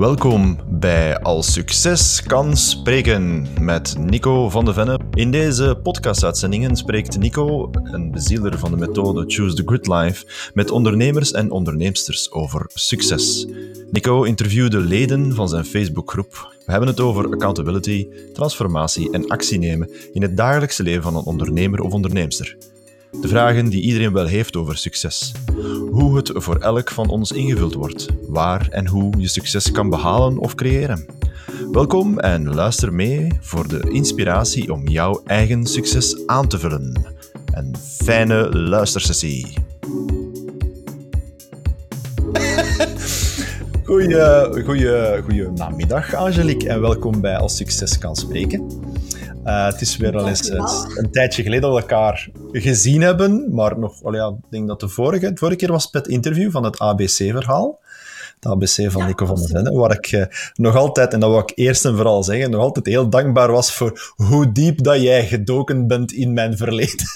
Welkom bij Als Succes kan spreken met Nico van de Venne. In deze podcastuitzendingen spreekt Nico, een bezieler van de methode Choose the Good Life, met ondernemers en onderneemsters over succes. Nico interviewde leden van zijn Facebookgroep. We hebben het over accountability, transformatie en actie nemen in het dagelijkse leven van een ondernemer of onderneemster. De vragen die iedereen wel heeft over succes. Hoe het voor elk van ons ingevuld wordt. Waar en hoe je succes kan behalen of creëren. Welkom en luister mee voor de inspiratie om jouw eigen succes aan te vullen. Een fijne luistersessie. Goeie, goeie, goeie namiddag, Angelique, en welkom bij Als Succes kan spreken. Uh, het is weer al eens een tijdje geleden dat we elkaar gezien hebben, maar nog, well ja, ik denk dat de vorige, de vorige keer was het interview van het ABC-verhaal. Het ABC van ja, Nico van der Venne, waar ik uh, nog altijd, en dat wil ik eerst en vooral zeggen, nog altijd heel dankbaar was voor hoe diep dat jij gedoken bent in mijn verleden.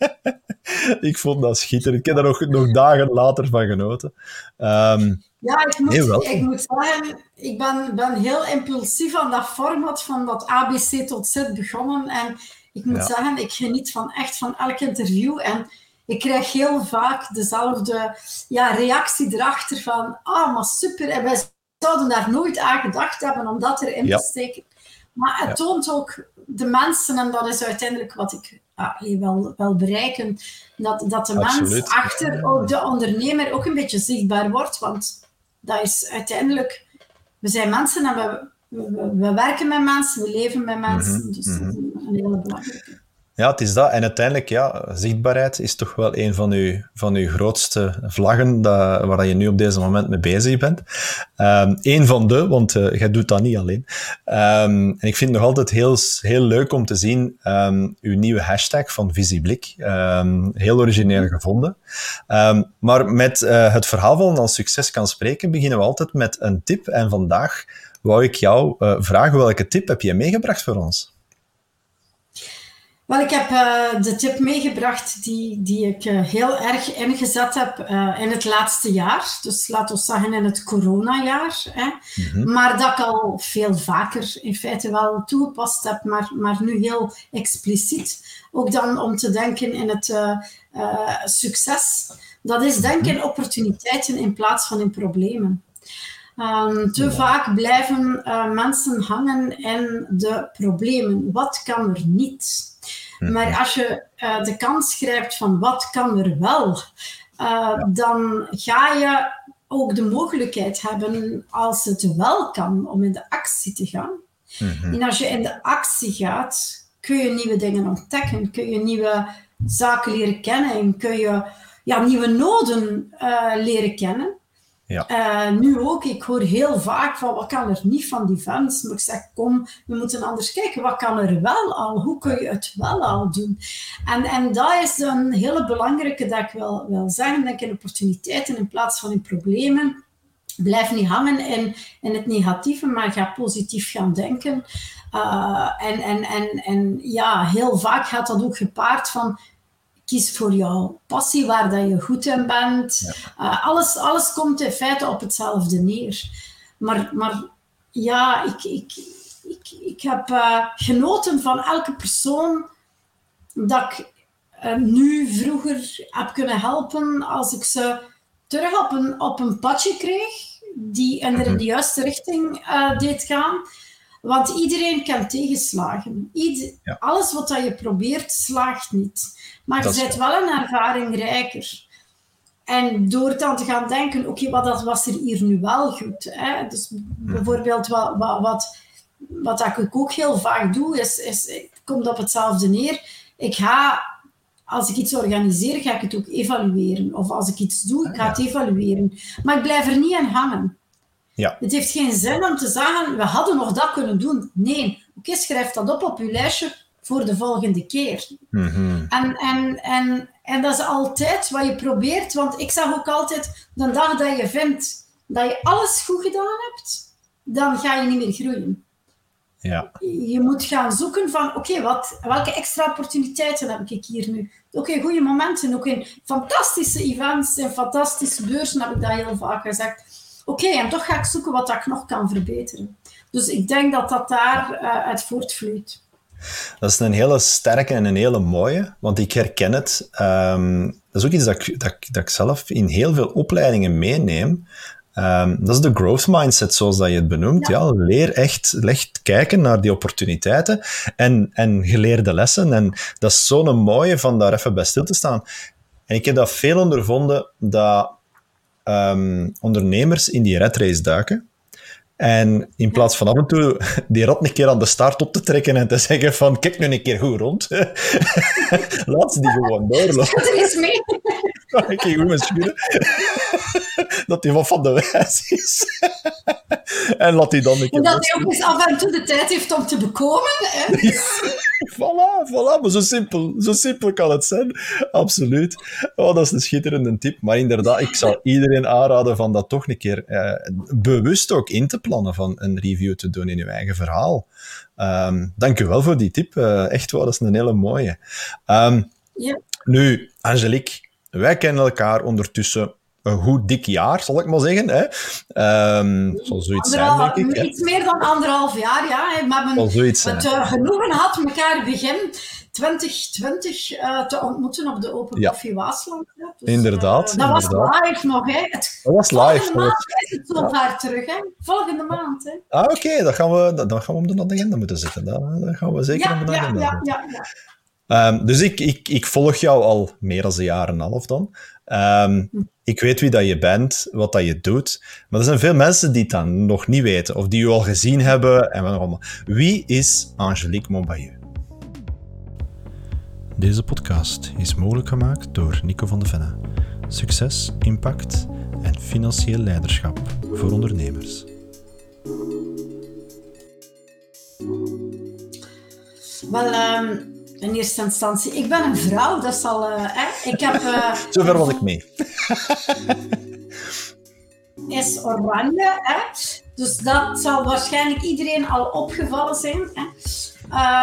ik vond dat schitterend. Ik heb daar nog, nog dagen later van genoten. Um, ja, ik moet, ik moet zeggen, ik ben, ben heel impulsief aan dat format van dat ABC tot Z begonnen. En ik moet zeggen, ik geniet van echt van elk interview. En ik krijg heel vaak dezelfde ja, reactie erachter van, ah, maar super. En wij zouden daar nooit aan gedacht hebben om dat erin te steken. Maar het toont ook de mensen, en dat is uiteindelijk wat ik ah, wel, wel bereiken, dat, dat de mens achter ook de ondernemer ook een beetje zichtbaar wordt. Want dat is uiteindelijk, we zijn mensen en we, we, we werken met mensen, we leven met mensen. Mhm, dus dat is mhm. een hele belangrijke. Ja, het is dat. En uiteindelijk, ja, zichtbaarheid is toch wel een van uw, van uw grootste vlaggen dat, waar je nu op deze moment mee bezig bent. Um, Eén van de, want uh, jij doet dat niet alleen. Um, en ik vind het nog altijd heel, heel leuk om te zien um, uw nieuwe hashtag van Visiblik. heel origineel gevonden. maar met uh, het verhaal van als succes kan spreken, beginnen we altijd met een tip. En vandaag wou ik jou uh, vragen, welke tip heb je meegebracht voor ons? Wel, ik heb uh, de tip meegebracht die, die ik uh, heel erg ingezet heb uh, in het laatste jaar. Dus laten we zeggen in het coronajaar. Hè. Mm -hmm. Maar dat ik al veel vaker in feite wel toegepast heb, maar, maar nu heel expliciet. Ook dan om te denken in het succes. Dat is denken in opportuniteiten in plaats van in problemen. Um, te ja. vaak blijven mensen hangen in de problemen. Wat kan er niet? Maar mhm. als je uh, de kans grijpt van wat kan er wel, uh, dan ga je ook de mogelijkheid hebben, als het wel kan, om in de actie te gaan. Mm-hmm. En als je in de actie gaat, kun je nieuwe dingen ontdekken, kun je nieuwe zaken leren kennen, kun je ja, nieuwe noden uh, leren kennen. Ja. Uh, nu ook, ik hoor heel vaak van wat kan er niet van die fans. Maar ik zeg, kom, we moeten anders kijken. Wat kan er wel al? Hoe kun je het wel al doen? En, en dat is een hele belangrijke dat ik wil, wil zeggen. Denk in opportuniteiten in plaats van in problemen. Blijf niet hangen in, in het negatieve, maar ga positief gaan denken. Uh, en, en, en, en ja, heel vaak gaat dat ook gepaard van kies voor jouw passie, waar dat je goed in bent. Uh, alles, alles komt in feite op hetzelfde neer. Maar, maar ja, ik, ik, ik, ik heb uh, genoten van elke persoon dat ik uh, nu vroeger heb kunnen helpen als ik ze terug op een, op een padje kreeg die in de, mhm. juiste richting deed gaan. Want iedereen kan tegenslagen. Ieder, ja. Alles wat je probeert, slaagt niet. Maar je bent wel een ervaring rijker. En door dan te gaan denken, oké, okay, wat was er hier nu wel goed? Hè? Dus hmm. bijvoorbeeld wat, wat, wat, wat ik ook heel vaak doe, is, is, het komt op hetzelfde neer. Ik ga, als ik iets organiseer, ga ik het ook evalueren. Of als ik iets doe, ik ga het evalueren. Maar ik blijf er niet aan hangen. Ja. Het heeft geen zin om te zeggen, we hadden nog dat kunnen doen. Nee, oké, schrijf dat op op je lijstje voor de volgende keer. Mm-hmm. en, en, en, en dat is altijd wat je probeert, want ik zeg ook altijd, de dag dat je vindt dat je alles goed gedaan hebt, dan ga je niet meer groeien. Ja. Je moet gaan zoeken van, oké, wat welke extra opportuniteiten heb ik hier nu? Oké, okay, goede momenten, ook in fantastische events en fantastische beurzen heb ik dat heel vaak gezegd oké, en toch ga ik zoeken wat ik nog kan verbeteren. Dus ik denk dat dat daar uh, uit voortvloeit. Dat is een hele sterke en een hele mooie, want ik herken het. Um, dat is ook iets dat ik, dat, dat ik zelf in heel veel opleidingen meeneem. Um, dat is de growth mindset, zoals dat je het benoemt. Ja. leer echt, echt kijken naar die opportuniteiten en, en geleerde lessen. En dat is zo'n mooie van daar even bij stil te staan. En ik heb dat veel ondervonden dat um, ondernemers in die red race duiken. En in plaats van af en toe die rat een keer aan de start op te trekken en te zeggen van kijk nu een keer goed rond, laat ze die gewoon doorlopen. Er is mee. ik ging goed. dat hij wat van de wijs is. en laat hij dan een keer... En dat hij ook eens af en toe de tijd heeft om te bekomen. Hè? voilà, voilà. Maar zo simpel, zo simpel kan het zijn. Absoluut. Oh, dat is een schitterende tip. Maar inderdaad, ik zou iedereen aanraden van dat toch een keer eh, bewust ook in te plannen van een review te doen in uw eigen verhaal. Um, dank u wel voor die tip. Uh, echt wel, dat is een hele mooie. Um, ja. Nu, Angelique, wij kennen elkaar ondertussen een goed dik jaar, zal ik maar zeggen. Hè. Um, zal zoiets zijn, denk ik. Iets meer dan anderhalf jaar, ja. We hebben zoiets het uh, genoegen gehad elkaar begin 2020 uh, eh, te ontmoeten op de Open ja. Coffee Waasland. Ja. Dus, inderdaad. Uh, dat inderdaad. was live nog, hè. Het, dat was live. Volgende maand is het zo ver terug, hè. Volgende maand, hè. Ah, oké. Okay. Dan, gaan we, dan gaan we op de agenda moeten zetten. Dan, gaan we zeker op de agenda ja, ja, ja, Um, dus ik, ik, ik volg jou al meer dan een jaar en een half dan. Um, ik weet wie dat je bent, wat dat je doet. Maar er zijn veel mensen die het dan nog niet weten, of die je al gezien hebben. En wat allemaal. Wie is Angelique Monbayeux? Deze podcast is mogelijk gemaakt door Nico van de Venne. Succes, impact en financieel leiderschap voor ondernemers. Wel, um in eerste instantie. Ik ben een vrouw, dat zal... Uh, hè? Ik heb... Uh, Zover was ik mee. is oranje, hè? Dus dat zal waarschijnlijk iedereen al opgevallen zijn. Hè?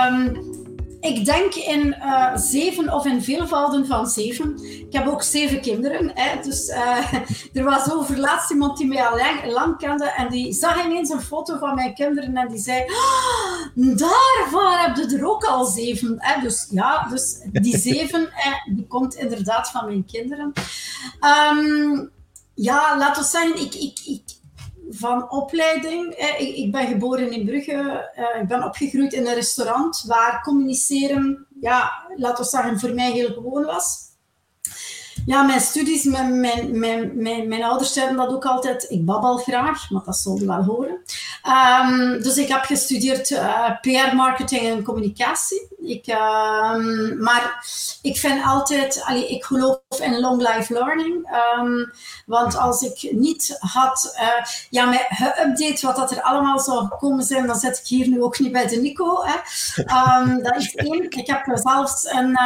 Um, ik denk in uh, zeven of in veelvouden van zeven. Ik heb ook zeven kinderen. Hè, dus uh, er was over laatst iemand die mij al lang, lang, kende en die zag ineens een foto van mijn kinderen en die zei: oh, Daarvan heb je er ook al zeven. Hè. Dus ja, dus die zeven hè, die komt inderdaad van mijn kinderen. Um, ja, laten we zeggen, ik, ik, ik van opleiding. Ik, ik ben geboren in Brugge. Eh, ik ben opgegroeid in een restaurant waar communiceren, ja, laten we zeggen, voor mij heel gewoon was ja, mijn studies, mijn, mijn, mijn, mijn, ouders zeiden dat ook altijd. Ik babbel graag, maar dat zullen wel horen. Um, dus ik heb gestudeerd uh, PR, marketing en communicatie. Ik, um, maar ik vind altijd, allee, ik geloof in long life learning. Um, want als ik niet had, uh, ja, mij geüpdate wat dat er allemaal zou komen zijn, dan zit ik hier nu ook niet bij de Nico. Hè. dat is één. Ik heb zelfs een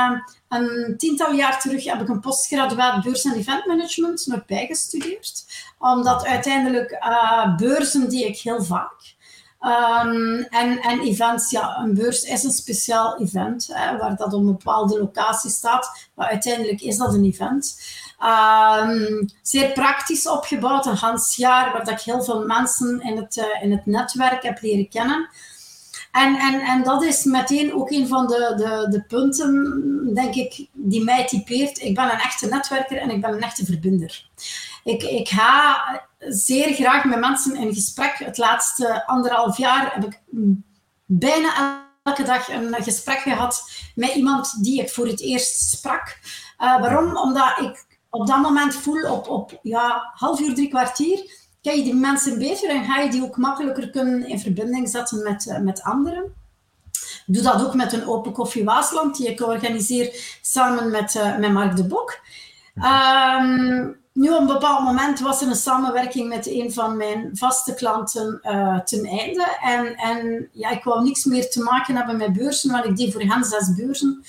een tiental jaar terug heb ik een postgraduaat beurs- en eventmanagement nog bijgestudeerd. Omdat uiteindelijk uh, beurzen die ik heel vaak. Um, en, en events, ja, een beurs is een speciaal event, hè, waar dat op een bepaalde locatie staat. Maar uiteindelijk is dat een event. Um, zeer praktisch opgebouwd, een gans jaar, waar dat ik heel veel mensen in het, uh, in het netwerk heb leren kennen. En, en, en dat is meteen ook een van de, de, de punten, denk ik, die mij typeert. Ik ben een echte netwerker en ik ben een echte verbinder. Ik, ik ga zeer graag met mensen in gesprek. Het laatste anderhalf jaar heb ik bijna elke dag een gesprek gehad met iemand die ik voor het eerst sprak. Uh, waarom? Omdat ik op dat moment voel op, op ja, half uur, drie kwartier ken je die mensen beter en ga je die ook makkelijker kunnen in verbinding zetten met, uh, met anderen. Ik doe dat ook met een Open Koffie Waasland, die ik organiseer samen met, uh, met Mark de Bok. Um, nu, op een bepaald moment was er een samenwerking met een van mijn vaste klanten uh, ten einde. En, en ja, ik wou niks meer te maken hebben met beurzen, want ik deed voor hen zes beurzen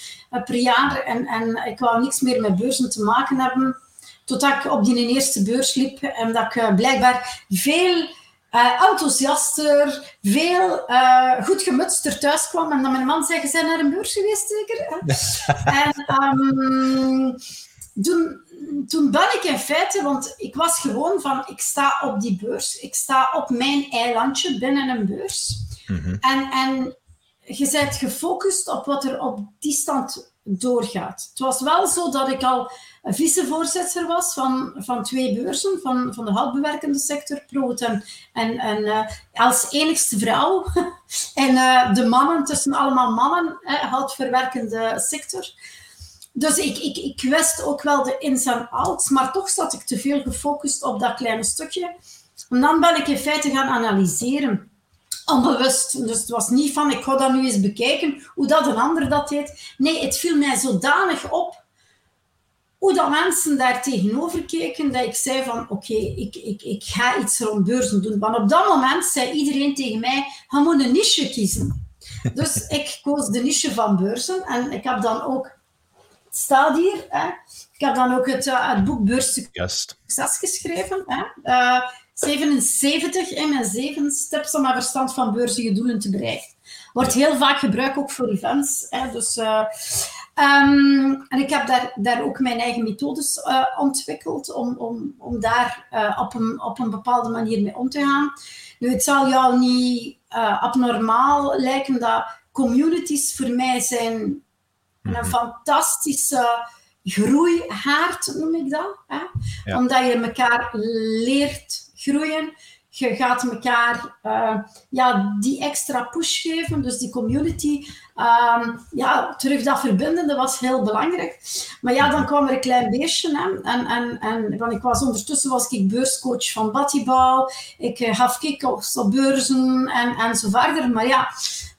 per jaar. En, en ik wou niks meer met beurzen te maken hebben Totdat ik op die eerste beurs liep en dat ik uh, blijkbaar veel enthousiaster, veel goed gemutster thuis kwam. En dat mijn man zei, zijn naar een beurs geweest zeker? en um, toen, toen ben ik in feite, want ik was gewoon van, ik sta op die beurs, ik sta op mijn eilandje binnen een beurs. Mhm. En, en je bent gefocust op wat er op die stand doorgaat. Het was wel zo dat ik al vicevoorzitter was van, van twee beurzen, van, van de houtbewerkende sector, Proot en, en, en eh, als enigste vrouw. en eh, de mannen, tussen allemaal mannen, uh, houtverwerkende sector. Dus ik, ik, ik wist ook wel de ins en outs, maar toch zat ik te veel gefocust op dat kleine stukje. En dan ben ik in feite gaan analyseren onbewust. Dus het was niet van, ik ga dat nu eens bekijken, hoe dat een ander dat deed. Nee, het viel mij zodanig op hoe dat mensen daar tegenover keken, dat ik zei van, oké, ik, ik, ik ga iets rond beurzen doen. Want op dat moment zei iedereen tegen mij, je moet een niche kiezen. Dus ik koos de niche van beurzen en ik heb dan ook, het staat hier, hè, ik heb dan ook het, uh, het boek Beurs Succes geschreven. Hè. Uh, 77 in mijn zeven steps om mijn verstand van beursige doelen te bereiken. Wordt heel vaak gebruikt ook voor events. Hè, dus, uh, um, en ik heb daar, daar ook mijn eigen methodes ontwikkeld om, om, om daar op, een, op een bepaalde manier mee om te gaan. Nu, het zal jou niet abnormaal lijken dat communities voor mij zijn -hmm. een fantastische groeihaard, noem ik dat. Hè? Ja. Omdat je elkaar leert groeien. Je gaat elkaar uh, ja, die extra push geven, dus die community. Um, ja, terug dat verbindende was heel belangrijk. Maar ja, dan kwam er een klein beestje. Hè. En, en, en want ik was ondertussen was ik beurscoach van Battibouw. Ik uh, gaf kick-offs op beurzen en, en zo verder. Maar ja,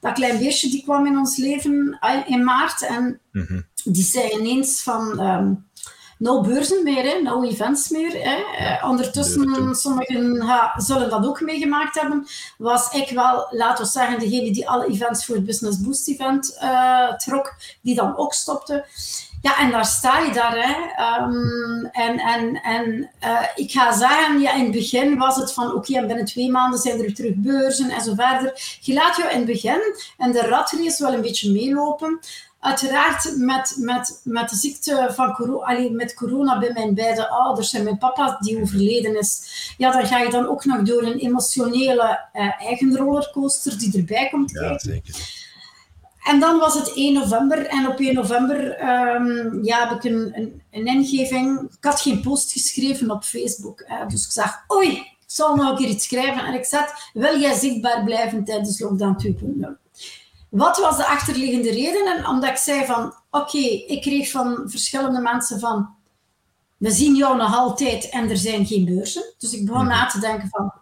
dat klein beestje die kwam in ons leven in maart. En mm -hmm. die zei ineens van... Um, no beurzen meer, hè, no events meer. Hè. Uh, ondertussen, sommigen ha, zullen dat ook meegemaakt hebben, was ik wel, laten we zeggen, degene die alle events voor het Business Boost event uh, trok, die dan ook stopte. Ja, en daar sta je daar. Hè. Um, en en, en uh, ik ga zeggen, ja, in het begin was het van, oké, okay, en binnen twee maanden zijn er terug beurzen en zo verder. Je laat je in het begin en de ratrace wel een beetje meelopen. Uiteraard met, met, met de ziekte van corona, alleen met corona bij mijn beide ouders en mijn papa die overleden is, ja, dan ga je dan ook nog door een emotionele uh, eigen rollercoaster die erbij komt kijken. Ja, zeker. En dan was het 1 november en op 1 november um, ja, heb ik een, een, een, ingeving. Ik had geen post geschreven op Facebook, hè, dus ik zag, oei, ik zal nog een keer iets schrijven. En ik zet, wil jij zichtbaar blijven tijdens lockdown 2.0? Wat was de achterliggende reden? Omdat ik zei van, oké, okay, ik kreeg van verschillende mensen van, we zien jou nog altijd en er zijn geen beurzen. Dus ik begon na te denken van,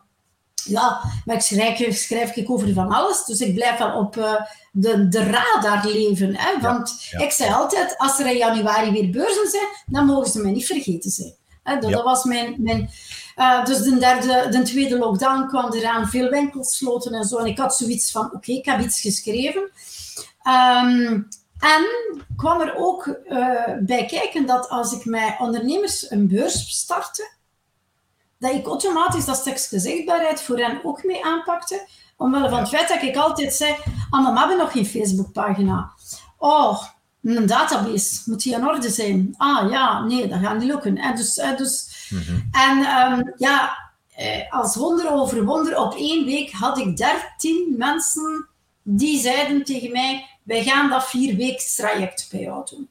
ja, maar ik schrijf, schrijf ik over van alles. Dus ik blijf wel op uh, de, de radar leven. Hè? Want ja, ja. ik zei altijd, als er in januari weer beurzen zijn, dan mogen ze mij niet vergeten zijn. Hè? Dat, ja. dat was mijn... mijn uh, dus de, derde, de tweede lockdown kwam eraan, veel winkels sloten en zo. En ik had zoiets van, oké, okay, ik heb iets geschreven. Um, en kwam er ook uh, bij kijken dat als ik met ondernemers een beurs startte, dat ik automatisch dat stukje zichtbaarheid voor hen ook mee aanpakte. Omwille van het feit dat ik altijd zei, ah, we hebben nog geen Facebookpagina. Oh, een database, moet die in orde zijn? Ah ja, nee, dat gaat niet lukken. En dus, dus, mm -hmm. En um, ja, als wonder over wonder, op één week had ik dertien mensen die zeiden tegen mij, wij gaan dat vier weken traject bij jou doen.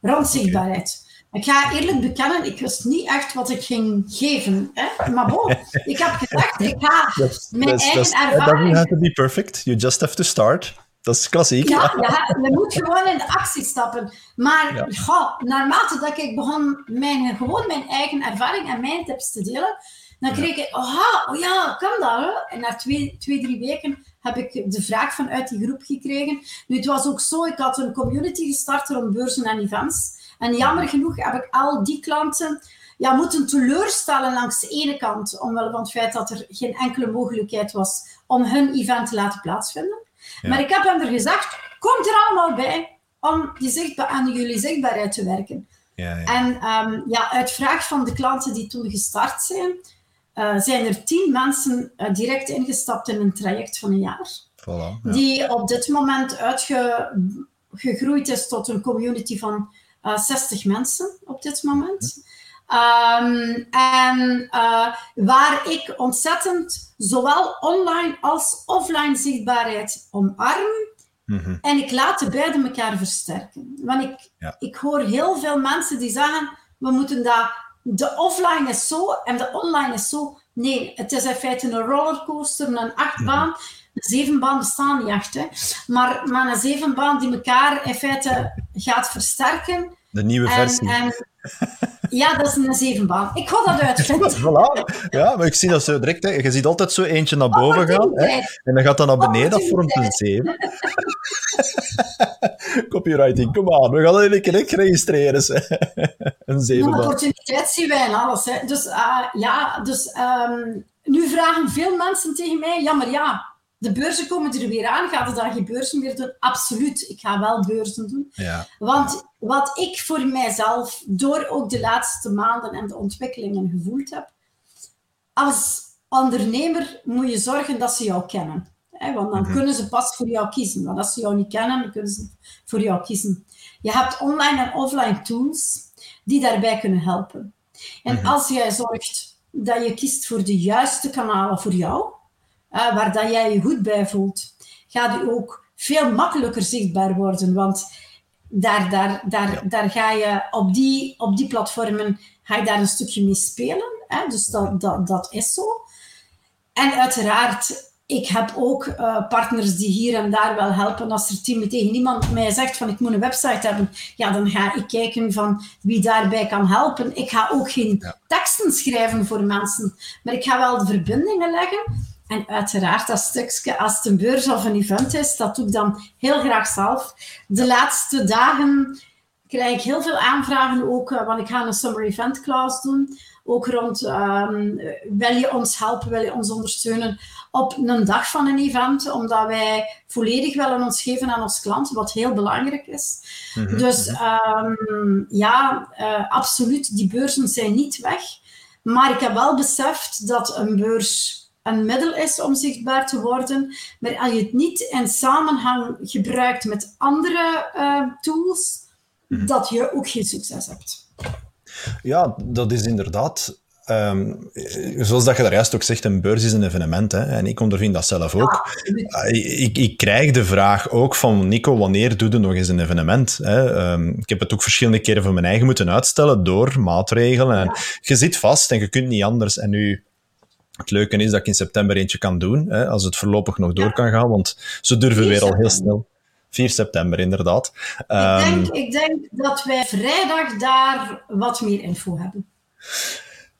Rond zichtbaarheid. Ik ga eerlijk bekennen, ik wist niet echt wat ik ging geven. Hè? Maar bon, ik heb gedacht, ik ga that's, mijn that's, eigen that's, ervaring... It doesn't have to be perfect, you just have to start. Dat is klassiek. Ja, ja, je moet gewoon in de actie stappen. Maar ja. goh, naarmate dat ik begon mijn, gewoon mijn eigen ervaring en mijn tips te delen, dan kreeg ik, oh, oh ja, kan dat? Hè? En na twee, twee, drie weken heb ik de vraag vanuit die groep gekregen. Nu, het was ook zo, ik had een community gestart rond beurzen en events. En jammer genoeg heb ik al die klanten ja, moeten teleurstellen langs de ene kant, omwille van het feit dat er geen enkele mogelijkheid was om hun event te laten plaatsvinden. Ja. Maar ik heb hem er gezegd, kom er allemaal bij om zichtbaar, aan jullie zichtbaarheid te werken. Ja, ja. En um, ja, uit vraag van de klanten die toen gestart zijn, uh, zijn er tien mensen uh, direct ingestapt in een traject van een jaar. Voilà, die op dit moment uitgegroeid is tot een community van 60 mensen op dit moment. Ehm, en waar ik ontzettend zowel online als offline zichtbaarheid omarm. Mhm. En ik laat de beide elkaar versterken. Want ik, ik hoor heel veel mensen die zeggen: we moeten dat, de offline is zo en de online is zo. Nee, het is in feite een rollercoaster, een achtbaan. Mm Een zevenbaan bestaan niet echt, hè. Maar, maar een zevenbaan die elkaar in feite gaat versterken. De nieuwe versie. En, ja, dat is een zevenbaan. Ik ga dat uitvinden. voilà. Ja, maar ik zie dat zo direct. Hè. Je ziet altijd zo eentje naar boven gaan. Hè. En dan gaat dat naar beneden. Dat vormt een zeven. Copywriting, kom aan. We gaan het een keer registreren. een zevenbaan. Ja, opportuniteit zien wij in alles. Hè. Dus uh, ja, dus um, nu vragen veel mensen tegen mij, ja, maar ja, de beurzen komen er weer aan. Gaat er dan geen beurzen meer doen? Absoluut. Ik ga wel beurzen doen. Ja. Want wat ik voor mijzelf, door ook de laatste maanden en de ontwikkelingen gevoeld heb, als ondernemer moet je zorgen dat ze jou kennen. Want dan mhm. kunnen ze pas voor jou kiezen. Want als ze jou niet kennen, dan kunnen ze voor jou kiezen. Je hebt online en offline tools die daarbij kunnen helpen. En mhm. als jij zorgt dat je kiest voor de juiste kanalen voor jou, waar dat jij je goed bij voelt, gaat je ook veel makkelijker zichtbaar worden. Want daar, daar, daar, daar ga je op die, op die platformen ga je daar een stukje mee spelen. Hè? Dus dat, dat, dat is zo. En uiteraard, ik heb ook uh, partners die hier en daar wel helpen. Als er team tegen iemand mij zegt van ik moet een website hebben, ja, dan ga ik kijken van wie daarbij kan helpen. Ik ga ook geen teksten schrijven voor mensen, maar ik ga wel de verbindingen leggen. En uiteraard dat stukje, als het een beurs of een event is, dat doe ik dan heel graag zelf. De laatste dagen krijg ik heel veel aanvragen ook, eh, want ik ga een summer event class doen. Ook rond, um, wil je ons helpen, wil je ons ondersteunen op een dag van een event, omdat wij volledig willen ons geven aan onze klanten, wat heel belangrijk is. Mhm, dus um, ja, uh, absoluut, die beurzen zijn niet weg. Maar ik heb wel beseft dat een beurs een middel is om zichtbaar te worden. Maar als je het niet in samenhang gebruikt met andere uh, tools, mhm. dat je ook geen succes hebt. Ja, dat is inderdaad. Um, zoals dat je daar juist ook zegt, een beurs is een evenement. Hè? En ik ondervind dat zelf ook. Uh, ik, ik, krijg de vraag ook van Nico, wanneer doe je nog eens een evenement? Hè? Um, ik heb het ook verschillende keren voor mijn eigen moeten uitstellen door maatregelen. En Je zit vast en je kunt niet anders. En nu het leuke is dat ik in september eentje kan doen, hè, als het voorlopig nog door kan gaan, want ze durven weer al heel snel. 4 september, inderdaad. Ik, denk, ehm, ik denk dat wij vrijdag daar wat meer info hebben.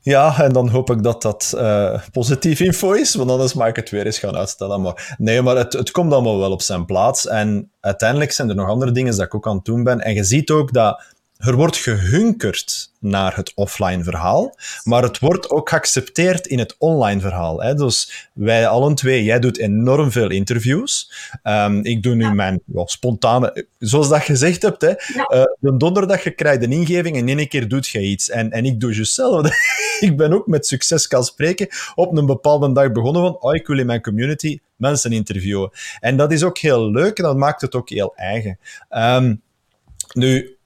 Ja, en dan hoop ik dat dat uh, positief info is, want anders mag ik het weer eens gaan uitstellen. Maar nee, maar het, het komt allemaal wel op zijn plaats. En uiteindelijk zijn er nog andere dingen dat ik ook aan het doen ben. En je ziet ook dat er wordt gehunkerd naar het offline verhaal, maar het wordt ook geaccepteerd in het online verhaal. Hè? Dus wij allen twee, jij doet enorm veel interviews. Um, ik doe nu mijn spontane, zoals dat je gezegd hebt, hè, ja. uh, de donderdag je krijgt een ingeving en in één keer doet je iets. En, en ik doe juist hetzelfde. ik ben ook met succes kan spreken op een bepaalde dag begonnen van, oh, ik wil in mijn community mensen interviewen. En dat is ook heel leuk en dat maakt het ook heel eigen. Um, nu,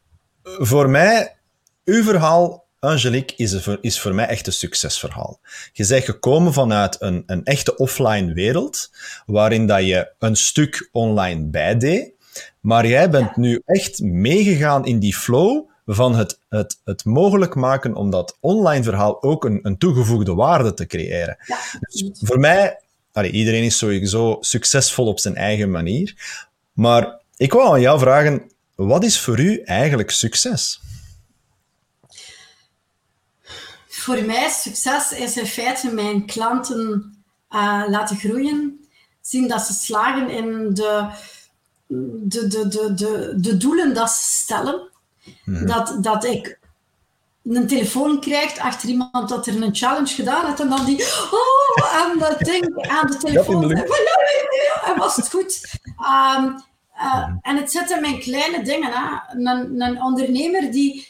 voor mij, uw verhaal, Angelique, is, voor, is voor mij echt een succesverhaal. Je bent gekomen vanuit een, een echte offline wereld, waarin dat je een stuk online bijdeed, maar jij bent nu echt meegegaan in die flow van het, het, het mogelijk maken om dat online verhaal ook een, een toegevoegde waarde te creëren. Ja. Dus voor mij, allee, iedereen is sowieso succesvol op zijn eigen manier, maar ik wou aan jou vragen, wat is voor u eigenlijk succes? Voor mij succes is in feite mijn klanten uh, laten groeien, zien dat ze slagen in de, de, de, de, de, de doelen dat ze stellen. Mhm. Dat, dat ik een telefoon krijg achter iemand dat er een challenge gedaan heeft en dan die oh, en dat ding aan de telefoon. en was het goed? Um, uh, en het zit in mijn kleine dingen. Hè. Een, een ondernemer die,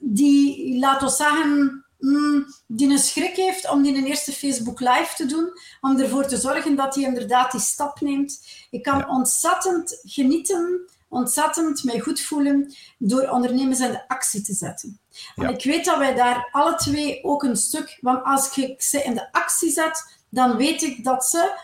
die, laat ons zeggen, mm, die een schrik heeft om die een eerste Facebook Live te doen, om ervoor te zorgen dat hij inderdaad die stap neemt. Ik kan ontzettend genieten ontzettend mij goed voelen door ondernemers in de actie te zetten. En ik weet dat wij daar alle twee ook een stuk, want als ik ze in de actie zet, dan weet ik dat ze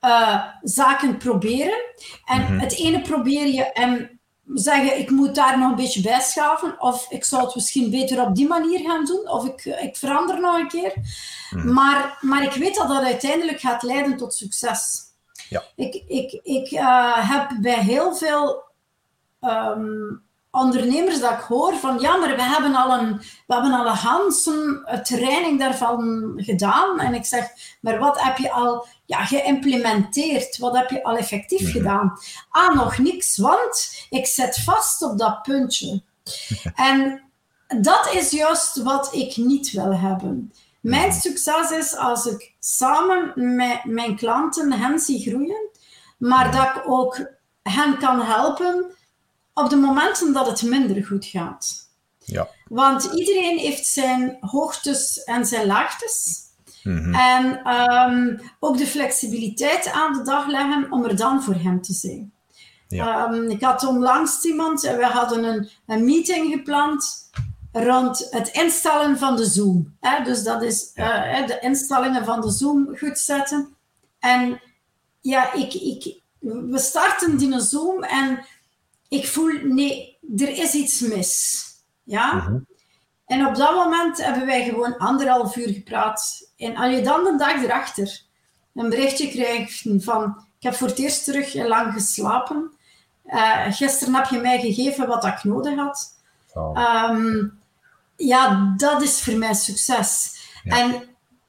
uh, zaken proberen. En mhm. het ene probeer je en zeggen, ik moet daar nog een beetje bij schaven, of ik zou het misschien beter op die manier gaan doen, of ik, ik verander nog een keer. Mhm. Maar, maar ik weet dat dat uiteindelijk gaat leiden tot succes. Ja. Ik, ik, ik uh, heb bij heel veel um, ondernemers dat ik hoor van ja, maar we hebben al een, we hebben al een Hansen training daarvan gedaan. En ik zeg, maar wat heb je al ja, geïmplementeerd? Wat heb je al effectief mhm. gedaan? Ah, nog niks, want ik zit vast op dat puntje. en dat is juist wat ik niet wil hebben. Mijn mhm. succes is als ik samen met mijn klanten hen zie groeien, maar dat ik ook hen kan helpen op de momenten dat het minder goed gaat. Ja. Want iedereen heeft zijn hoogtes en zijn laagtes. Mhm. En um, ook de flexibiliteit aan de dag leggen om er dan voor hem te zijn. Ja. Um, ik had onlangs iemand, we hadden een, een meeting gepland rond het instellen van de Zoom. Hè? Dus dat is uh, de instellingen van de Zoom goed zetten. En ja, ik, ik, we starten die Zoom en ik voel, nee, er is iets mis. Ja? Mhm. En op dat moment hebben wij gewoon anderhalf uur gepraat. En als je dan de dag erachter een berichtje krijgt van ik heb voor het eerst terug lang geslapen. Uh, gisteren heb je mij gegeven wat ik nodig had. Ehm, ja, dat is voor mij succes. En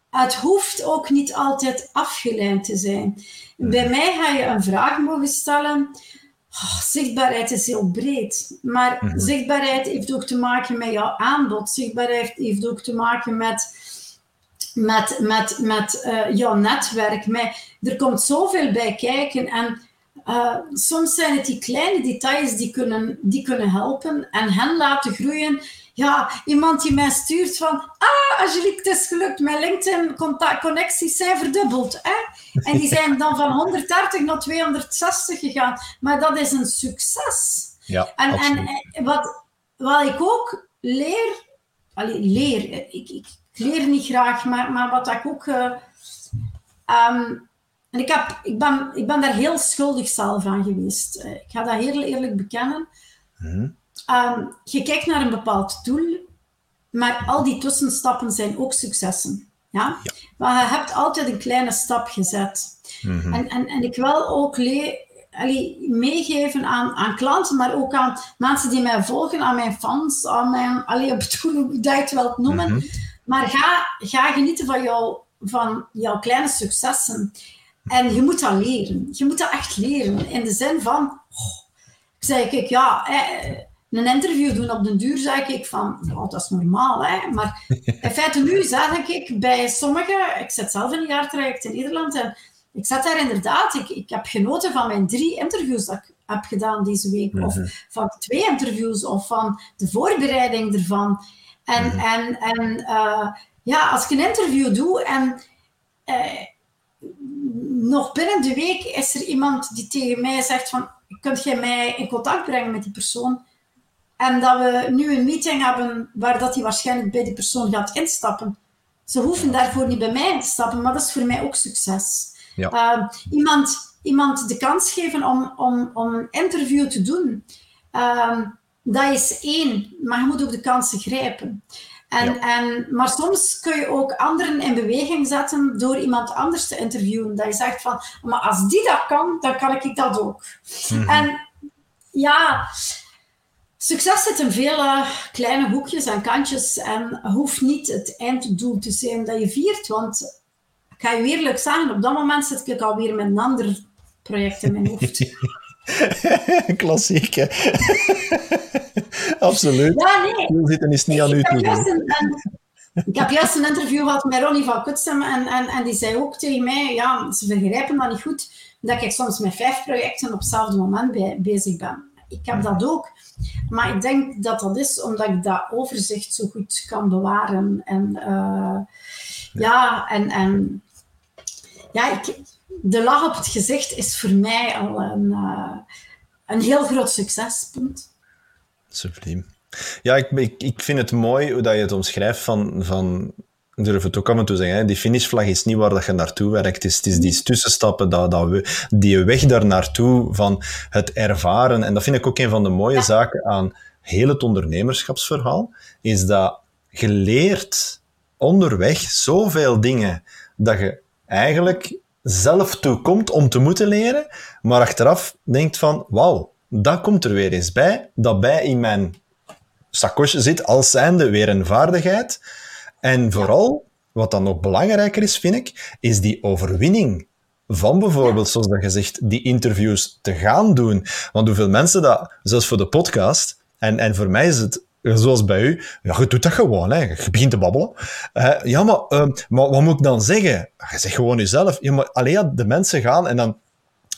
het hoeft ook niet altijd afgeleid te zijn. Mhm. Bij mij ga je een vraag mogen stellen Oh, zichtbaarheid is heel breed. Maar mhm. zichtbaarheid heeft ook te maken met jouw aanbod. Zichtbaarheid heeft ook te maken met, met, met, met uh, jouw netwerk. Met, er komt zoveel bij kijken. En uh, soms zijn het die kleine details die kunnen, die kunnen helpen en hen laten groeien ja, iemand die mij stuurt van, ah, Angelique, het is gelukt, mijn LinkedIn-connecties zijn verdubbeld. Hè? En die zijn dan van 130 naar 260 gegaan. Maar dat is een succes. Ja, en, en wat, wat ik ook leer, allee, leer, ik, ik, leer niet graag, maar, maar wat ik ook... Uh, um, en ik, heb, ik, ben, ik ben daar heel schuldig zelf aan geweest. Uh, ik ga dat heel eerlijk bekennen. Mm Ehm, je kijkt naar een bepaald doel, maar al die tussenstappen zijn ook successen. Ja? Maar je hebt altijd een kleine stap gezet. Mhm. en, en, en ik wil ook meegeven aan, aan klanten, maar ook aan mensen die mij volgen, aan mijn fans, aan mijn, allee, op het hoe je het wel noemen. Mhm. Maar ga, ga genieten van, jou, van jouw kleine successen. En je moet dat leren. Je moet dat echt leren. In de zin van, oh, ik zeg, kijk, ja, eh, een interview doen op den duur, zeg ik van, ja, dat is normaal, hè. Maar in feite nu zeg ik bij sommigen, ik zit zelf in een jaartraject in Nederland en ik zat daar inderdaad, ik, ik heb genoten van mijn drie interviews dat ik heb gedaan deze week, of mhm. van twee interviews, of van de voorbereiding ervan. En, mhm. en, en uh, ja, als ik een interview doe en uh, nog binnen de week is er iemand die tegen mij zegt van, kunt jij mij in contact brengen met die persoon? En dat we nu een meeting hebben waar dat hij waarschijnlijk bij die persoon gaat instappen. Ze hoeven daarvoor niet bij mij in te stappen, maar dat is voor mij ook succes. Ja. Uh, iemand, iemand de kans geven om, om, om een interview te doen, uh, dat is één, maar je moet ook de kansen grijpen. En, en, maar soms kun je ook anderen in beweging zetten door iemand anders te interviewen. Dat je zegt van, maar als die dat kan, dan kan ik dat ook. Mhm. En ja, Succes zit in vele kleine hoekjes en kantjes en hoeft niet het einddoel te zijn dat je viert. Want ik ga je eerlijk zeggen, op dat moment zit ik alweer met een ander project in mijn hoofd. Klassiek, hè? Absoluut. Ja, nee. Zitten is niet aan u toe. Ik heb juist een interview gehad met Ronnie van Kutsem en, en, en die zei ook tegen mij, ja, ze begrijpen dat niet goed, dat ik soms met vijf projecten op hetzelfde moment bij, bezig ben. Ik heb dat ook. Maar ik denk dat dat is omdat ik dat overzicht zo goed kan bewaren. En uh, ja, en, en ja, ik, de lach op het gezicht is voor mij al een, uh, een heel groot succespunt. Subliem. Ja, ik, ik, ik vind het mooi hoe dat je het omschrijft van, van durf het ook af en toe zeggen, hè, die finishvlag is niet waar dat je naartoe werkt. Het is, het is die tussenstappen, dat, dat we, die weg daar naartoe van het ervaren. En dat vind ik ook een van de mooie zaken aan heel het ondernemerschapsverhaal, is dat je leert onderweg zoveel dingen dat je eigenlijk zelf toekomt om te moeten leren, maar achteraf denkt van, wauw, dat komt er weer eens bij, dat bij in mijn sakosje zit als zijnde weer een vaardigheid. En vooral, wat dan nog belangrijker is, vind ik, is die overwinning van bijvoorbeeld, zoals dat je zegt, die interviews te gaan doen. Want hoeveel mensen dat, zelfs voor de podcast, en, en voor mij is het zoals bij u, ja, je doet dat gewoon, hè. je begint te babbelen. Uh, ja, maar, uh, maar wat moet ik dan zeggen? Je zegt gewoon jezelf. Ja, maar alleen de mensen gaan en dan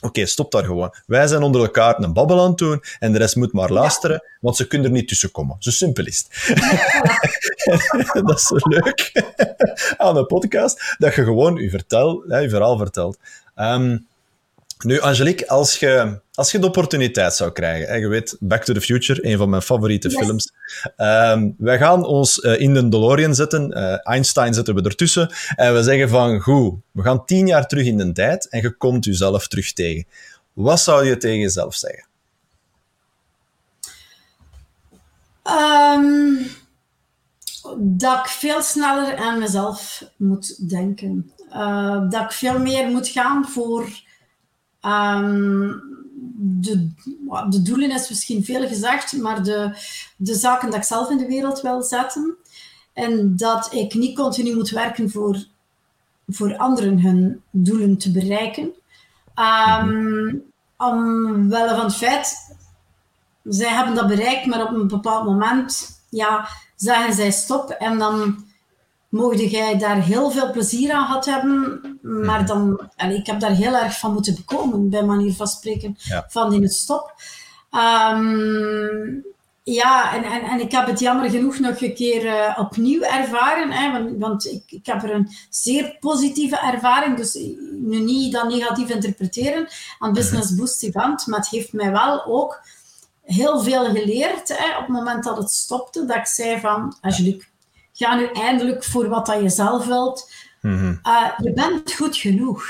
Oké, stop daar gewoon. Wij zijn onder elkaar een babbel aan het doen en de rest moet maar luisteren, want ze kunnen er niet tussen komen. Zo simpel is het. dat is zo leuk aan een podcast, dat je gewoon je, vertel, je verhaal vertelt. Um, nu, Angelique, als je, als je de opportuniteit zou krijgen, je weet, Back to the Future, een van mijn favoriete films. Um, wij gaan ons uh, in de DeLorean zetten, uh, Einstein zetten we ertussen, en we zeggen van, goed, we gaan tien jaar terug in de tijd en je komt jezelf terug tegen. Wat zou je tegen jezelf zeggen? Um, dat ik veel sneller aan mezelf moet denken. Uh, dat ik veel meer moet gaan voor Um, de, de doelen is misschien veel gezegd, maar de, de zaken dat ik zelf in de wereld wil zetten. En dat ik niet continu moet werken voor, voor anderen hun doelen te bereiken. Um, omwille van het feit, zij hebben dat bereikt, maar op een bepaald moment ja, zeggen zij stop en dan mocht jij daar heel veel plezier aan gehad hebben, maar mhm. dan, allee, ik heb daar heel erg van moeten bekomen, bij manier van spreken, van in het stop. Um, ja, en, en, en ik heb het jammer genoeg nog een keer uh, opnieuw ervaren, hè, want, want ik, ik heb er een zeer positieve ervaring, dus nu niet dat negatief interpreteren aan Business mhm. Boost Event, maar het heeft mij wel ook heel veel geleerd hè, op het moment dat het stopte, dat ik zei van, Angelique, ga nu eindelijk voor wat dat je zelf wilt. Mhm. Eh, je bent goed genoeg.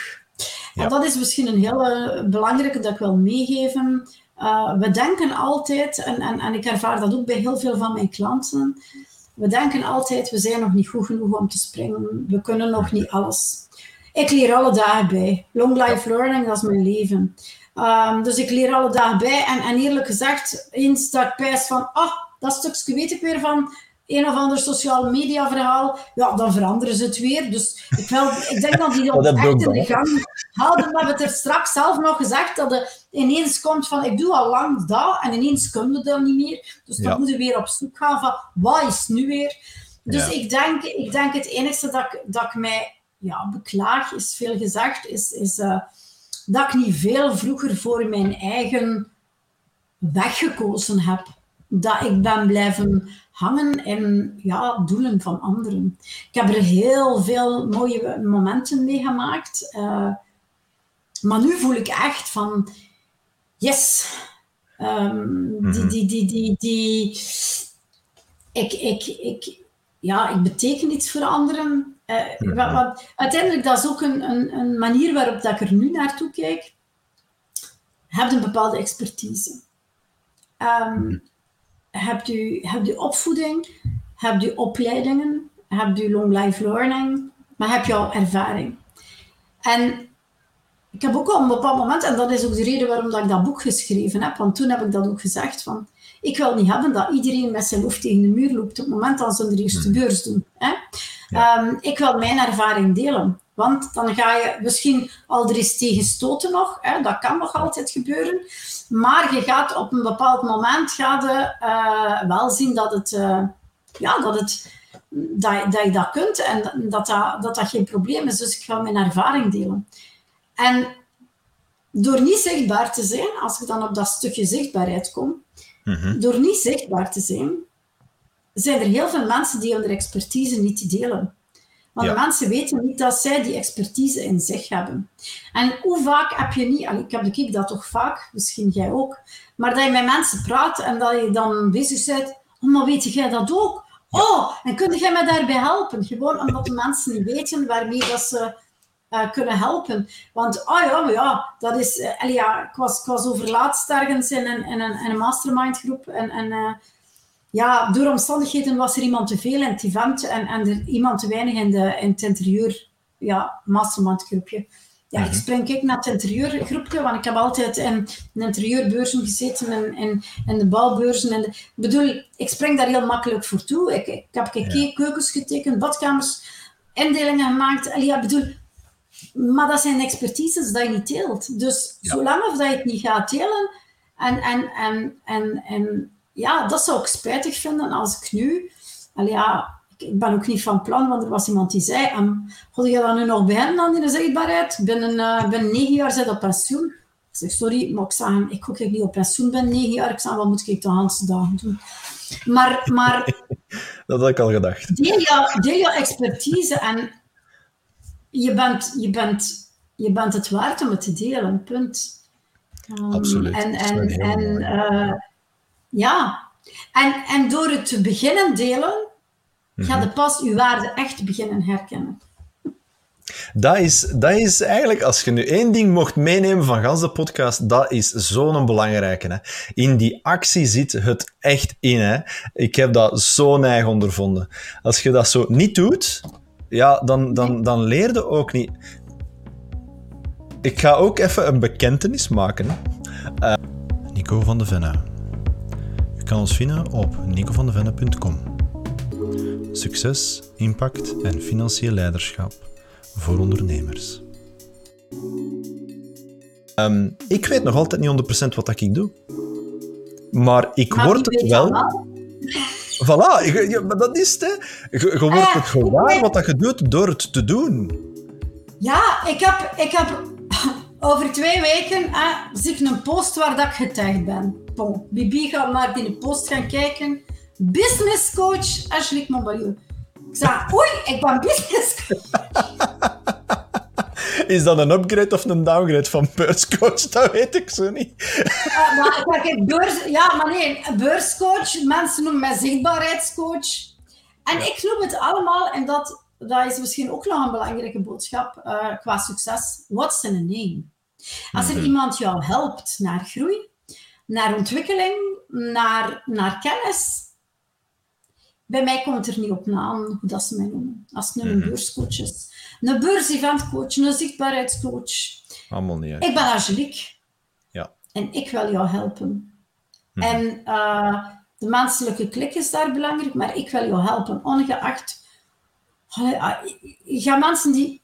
En dat is misschien een hele belangrijke dat ik wil meegeven. Uh, we denken altijd, en, en, en ik ervaar dat ook bij heel veel van mijn klanten, we denken altijd, we zijn nog niet goed genoeg om te springen. We kunnen nog niet alles. Ik leer alle dagen bij. Long life learning, dat is mijn leven. Um, dus ik leer alle dagen bij. En, en eerlijk gezegd, eens dat ik pijs van, ah, oh, dat stukje weet ik weer van een of ander sociale media verhaal, ja, dan veranderen ze het weer. Dus ik, wil, ik denk dat die dat echt in de gang houden. We hebben het er straks zelf nog gezegd, dat het ineens komt van, ik doe al lang dat, en ineens kunnen we dat niet meer. Dus dan ja. moeten we weer op zoek gaan van, wat is nu weer? Dus ik, denk, ik denk het enige dat ik, dat ik mij ja, beklaag, is veel gezegd, is, is uh, dat ik niet veel vroeger voor mijn eigen weg gekozen heb. Dat ik ben blijven hangen in ja, doelen van anderen. Ik heb er heel veel mooie momenten mee gemaakt. Uh, maar nu voel ik echt van, yes, um, die, die, die, die, die, ik, ik, ik, ja, ik beteken iets voor anderen. Uh, wat, wat, uiteindelijk, dat is ook een, een, een manier waarop dat ik er nu naartoe kijk. Heb een bepaalde expertise. Um, hebt u, hebt u opvoeding, hebt u opleidingen, hebt u long life learning, maar heb je al ervaring. En ik heb ook al een bepaald moment, en dat is ook de reden waarom dat ik dat boek geschreven heb, want toen heb ik dat ook gezegd van, ik wil niet hebben dat iedereen met zijn hoofd tegen de muur loopt op het moment dat ze de eerste hmm. beurs doen. Hè? Ehm, ik wil mijn ervaring delen. Want dan ga je misschien al er eens tegen stoten nog. Hè? Dat kan nog altijd gebeuren. Maar je gaat op een bepaald moment gaat je, uh, wel zien dat, het, uh, ja, dat, het, dat, dat je dat kunt en dat dat, dat dat geen probleem is. Dus ik ga mijn ervaring delen. En door niet zichtbaar te zijn, als ik dan op dat stukje zichtbaarheid kom, mhm. door niet zichtbaar te zijn, zijn er heel veel mensen die hun expertise niet delen. Want de mensen weten niet dat zij die expertise in zich hebben. En hoe vaak heb je niet, ik heb de ik dat toch vaak, misschien jij ook, maar dat je met mensen praat en dat je dan bezig bent, oh, maar weet jij dat ook? Oh, en kun jij mij daarbij helpen? Gewoon omdat de mensen niet weten waarmee dat ze uh, kunnen helpen. Want, oh ja, maar ja, dat is... Uh, ja, ik, was, ik was overlaatst ergens in een, in een, in een mastermind groep en... en uh, ja, door omstandigheden was er iemand te veel in het event en, en er iemand te weinig in, de, in het interieur ja, mastermind groepje. Ja, ik mhm. spring ik naar het interieurgroepje, want ik heb altijd in, in interieurbeurzen gezeten en in, in de bouwbeurzen. En ik bedoel, ik spring daar heel makkelijk voor toe. Ik, ik heb keukens getekend, badkamers, indelingen gemaakt. Ja, bedoel, maar dat zijn expertises dat je niet deelt. Dus zolang of dat je het niet gaat delen, en, en, en, en, en ja, dat zou ik spijtig vinden als ik nu, ja, ik ben ook niet van plan, want er was iemand die zei, um, God, je dan nu nog beginnen aan die zichtbaarheid? Binnen, uh, binnen negen jaar zit op pensioen. Ik zeg, sorry, maar ik zeg ik ook niet op pensioen ben negen jaar. Ik zeg, wat moet ik de hele dagen doen? Maar, maar... dat had ik al gedacht. Deel je, deel je expertise en je bent, je, bent, je bent het waard om het te delen, punt. Um, Absoluut. En, en, en uh, ja, en, en door het te beginnen delen, Ga je pas je waarde echt beginnen herkennen. Dat is, dat is eigenlijk, als je nu één ding mocht meenemen van gans de podcast, dat is zo'n belangrijke. Hè. In die actie zit het echt in. Hè. Ik heb dat zo neig ondervonden. Als je dat zo niet doet, ja, dan, dan, dan leer je ook niet. Ik ga ook even een bekentenis maken. Uh, Nico van de Venne. Je kan ons vinden op nicovandevenne.com. Succes, impact en financieel leiderschap voor ondernemers. Ehm, ik weet nog altijd niet 100% wat ik doe. Maar ik word het wel. Voilà, ja, maar dat is het. Hè. Je, wordt uh, het gewaar wat dat je doet door het te doen. Ja, ik heb, ik heb over twee weken uh, zie ik een post waar dat ik getagd ben. Bon, Bibi gaat naar die post gaan kijken business coach Angelique Montbalieu. Ik zei, oei, ik ben business coach. Is dat een upgrade of een downgrade van beurscoach? Dat weet ik zo niet. Uh, maar, kijk, beurs, ja, maar nee, beurscoach, mensen noemen mij zichtbaarheidscoach. En ik noem het allemaal, en dat, dat is misschien ook nog een belangrijke boodschap uh, qua succes. What's in a name? Als er mhm. iemand jou helpt naar groei, naar ontwikkeling, naar, naar kennis, bij mij komt er niet op naam hoe dat ze mij noemen. Als het nu een mhm. beurscoach is. Een beurseventcoach, een zichtbaarheidscoach. Allemaal niet. Ik ben Angelique. Ja. En ik wil jou helpen. Mhm. En uh, de menselijke klik is daar belangrijk, maar ik wil jou helpen, ongeacht. Uh, ga mensen die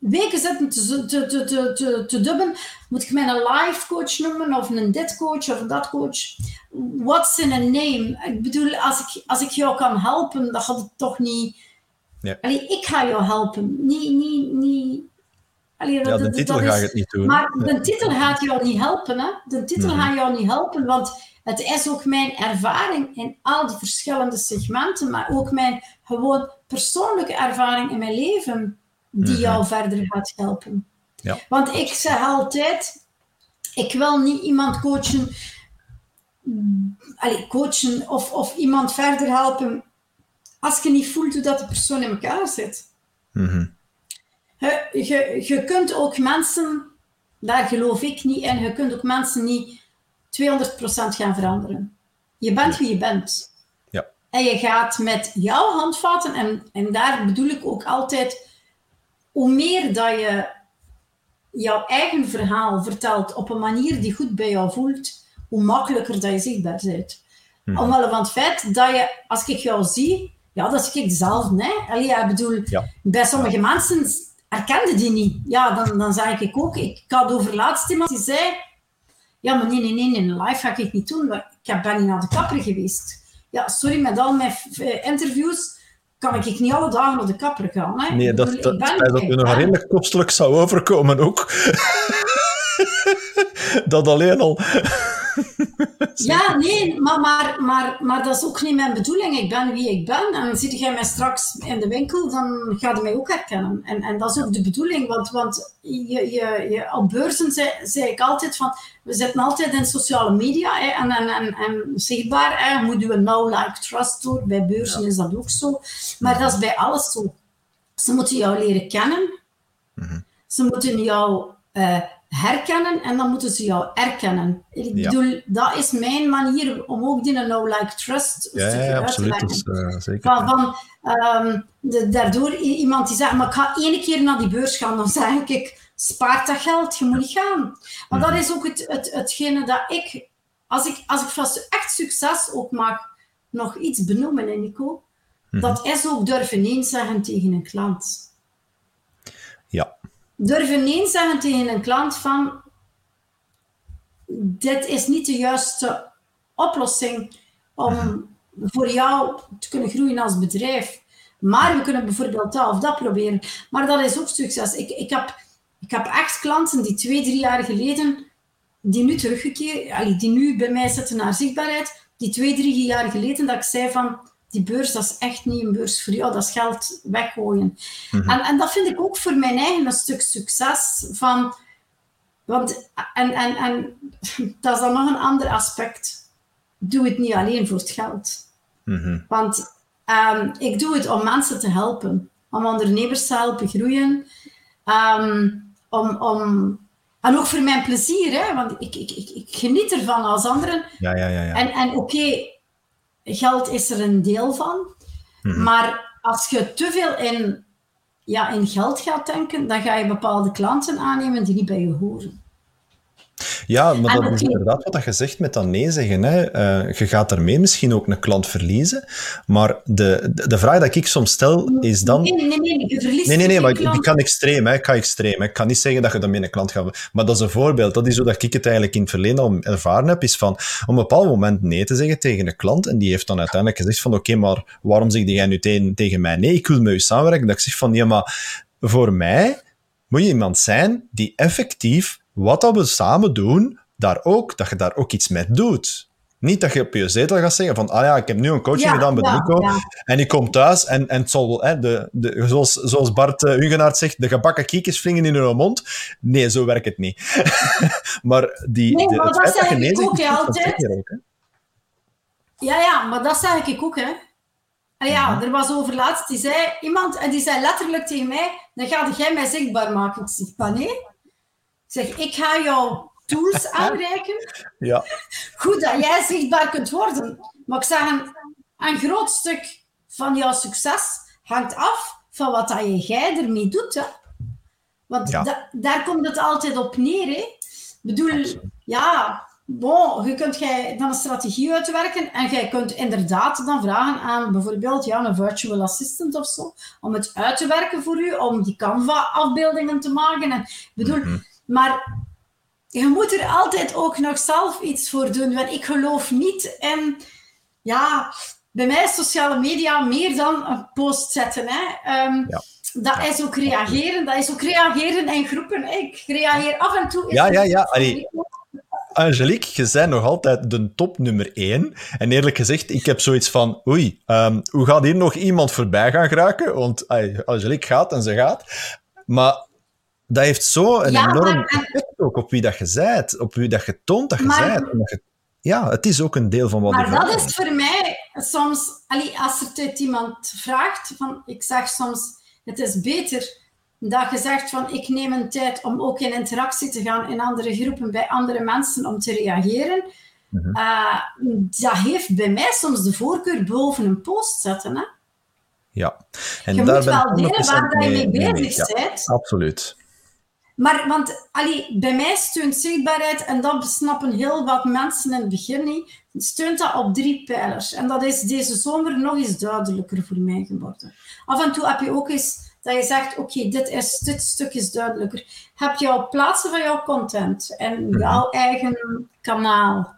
weken zitten te, te, te, te, te dubben. Moet ik mij een life coach noemen of een dit coach of dat coach? What's in a name? Ik bedoel, als ik, als ik jou kan helpen, dan gaat het toch niet. Ja. Allee, ik ga jou helpen. Niet, niet, niet. Allee, ja, de titel gaat het niet doen. Maar de titel gaat jou niet helpen. Hè? De titel mm gaat jou niet helpen, want het is ook mijn ervaring in al die verschillende segmenten, maar ook mijn gewoon persoonlijke ervaring in mijn leven die mhm. jou verder gaat helpen. Ja. Want ik zeg altijd, ik wil niet iemand coachen, allez, coachen of, of iemand verder helpen als je niet voelt hoe dat de persoon in elkaar zit. Mm je, je, je kunt ook mensen, daar geloof ik niet in, je kunt ook mensen niet 200% gaan veranderen. Je bent wie je bent. Ja. En je gaat met jouw handvatten, en, en daar bedoel ik ook altijd hoe meer dat je jouw eigen verhaal vertelt op een manier die goed bij jou voelt, hoe makkelijker dat je zichtbaar bent. Hmm. Omwille van het feit dat je, als ik jou zie, ja, dat is ik zelf, nee. Allee, ik bedoel, bij sommige mensen herkende die niet. Ja, dan, dan zeg ik ook, ik had over laatst iemand die zei, ja, maar nee, nee, nee, in live ga ik het niet doen, ik ben niet naar de kapper geweest. Ja, sorry, met al mijn interviews kan ik niet alle dagen naar de kapper gaan. Hè? Nee, dat, dat, dat, dat je nog redelijk kostelijk zou overkomen ook. dat alleen al. ja, nee, maar, maar, maar, maar dat is ook niet mijn bedoeling. Ik ben wie ik ben. En zie jij mij straks in de winkel, dan ga je mij ook herkennen. En, en dat is ook de bedoeling, want, want je, je, je, op beurzen zei, zei ik altijd van, we zitten altijd in sociale media hè, en, en, en, en zichtbaar. Hè, moeten we now, like, trust doen. Bij beurzen is dat ook zo. Maar dat is bij alles zo. Ze moeten jou leren kennen. Mhm. Ze moeten jou uh, herkennen en dan moeten ze jou erkennen. Ik bedoel, dat is mijn manier om ook die no-like trust ja, absoluut, te leggen. Uh, zeker. Van, van um, de, daardoor iemand die zegt, maar ik ga één keer naar die beurs gaan, dan zeg ik, spaart dat geld, je moet niet gaan. Want dat mhm. is ook het, het, hetgene dat ik, als ik, als ik van echt succes ook mag nog iets benoemen, Nico, mm dat is ook durven nee zeggen tegen een klant. Durven nee zeggen tegen een klant van dit is niet de juiste oplossing om voor jou te kunnen groeien als bedrijf. Maar we kunnen bijvoorbeeld dat of dat proberen. Maar dat is ook succes. Ik, ik, heb, ik heb echt klanten die twee, drie jaar geleden, die nu teruggekeerd, die nu bij mij zitten naar zichtbaarheid, die twee, drie jaar geleden dat ik zei van, die beurs, dat is echt niet een beurs voor jou, dat is geld weggooien. Mhm. en, en dat vind ik ook voor mijn eigen een stuk succes. Van, want, en, en, en dat is dan nog een ander aspect. Doe het niet alleen voor het geld. Mhm. Want um, ik doe het om mensen te helpen, om ondernemers te helpen groeien. Um, om, om, en ook voor mijn plezier, hè? want ik, ik, ik, ik geniet ervan als anderen. Ja, ja, ja, ja. En, en oké, geld is er een deel van. Mhm. Maar als je te veel in, ja, in geld gaat denken, dan ga je bepaalde klanten aannemen die niet bij je horen. Ja, maar dat is inderdaad wat je zegt met dat nee zeggen. Hè. Uh, je gaat daarmee misschien ook een klant verliezen. Maar de, de, vraag die ik soms stel is dan... Nee, nee, nee, je verliest Nee, nee, nee, maar ik, kan extreem. Hè. Ik kan extreem. Hè. Ik kan niet zeggen dat je daarmee een klant gaat... Maar dat is een voorbeeld. Dat is hoe dat ik het eigenlijk in het verleden al ervaren heb. Is van op een bepaald moment nee te zeggen tegen een klant. En die heeft dan uiteindelijk gezegd van oké, maar waarom zeg jij nu tegen, tegen mij nee? Ik wil met u samenwerken. Dat ik zeg van ja, maar voor mij moet je iemand zijn die effectief wat dat we samen doen, daar ook, dat je daar ook iets mee doet. Niet dat je op je zetel gaat zeggen van, ah ja, ik heb nu een coaching gedaan bij Nico en ik kom thuis en, en het zal, hè, de, de, zoals, zoals Bart uh, Hugenaert zegt, de gebakken kiekjes vliegen in hun mond. Nee, zo werkt het niet. maar die, nee, maar dat zeg ik ook altijd. Ook, ja, ja, maar dat zeg ik ook, hè. En ja, mhm. er was over laatst, die zei iemand, en die zei letterlijk tegen mij, dan ga jij mij zichtbaar maken. Ik zeg, nee, zeg, ik ga jou tools aanreiken. Ja. Goed dat jij zichtbaar kunt worden. Maar ik zeg, een, een groot stuk van jouw succes hangt af van wat dat jij ermee doet. Hè. Want daar komt het altijd op neer. Hè. Ik bedoel, ja, bon, je kunt jij dan een strategie uitwerken en jij kunt inderdaad dan vragen aan bijvoorbeeld ja, een virtual assistant of zo, om het uit te werken voor u, om die Canva-afbeeldingen te maken. En, bedoel, mhm. Maar je moet er altijd ook nog zelf iets voor doen. Want ik geloof niet in, ja, bij mij is sociale media meer dan een post zetten. Hè. Ehm, dat is ook reageren. Dat is ook reageren in groepen. Ik reageer af en toe. Ja, ja, ja. Angelique, je bent nog altijd de top nummer één. En eerlijk gezegd, ik heb zoiets van, oei, um, hoe gaat hier nog iemand voorbij gaan geraken? Want Angelique gaat en ze gaat. Maar dat heeft zo een enorm effect ook op wie dat je zijt, op wie dat je toont dat je zijt. ja, het is ook een deel van wat Maar dat is voor mij soms, als er tijd iemand vraagt, van, ik zeg soms, het is beter dat je zegt van, ik neem een tijd om ook in interactie te gaan in andere groepen, bij andere mensen, om te reageren. Mhm. Eh, dat heeft bij mij soms de voorkeur boven een post zetten. Hè? Ja. En je daar moet wel delen waar je mee bezig bent. absoluut. Maar want allee, bij mij steunt zichtbaarheid, en dat besnappen heel wat mensen in het begin niet, steunt dat op drie pijlers. En dat is deze zomer nog eens duidelijker voor mij geworden. Af en toe heb je ook eens dat je zegt, oké, dit is dit stuk is duidelijker. Heb je al plaatsen van jouw content en mhm. jouw eigen kanaal.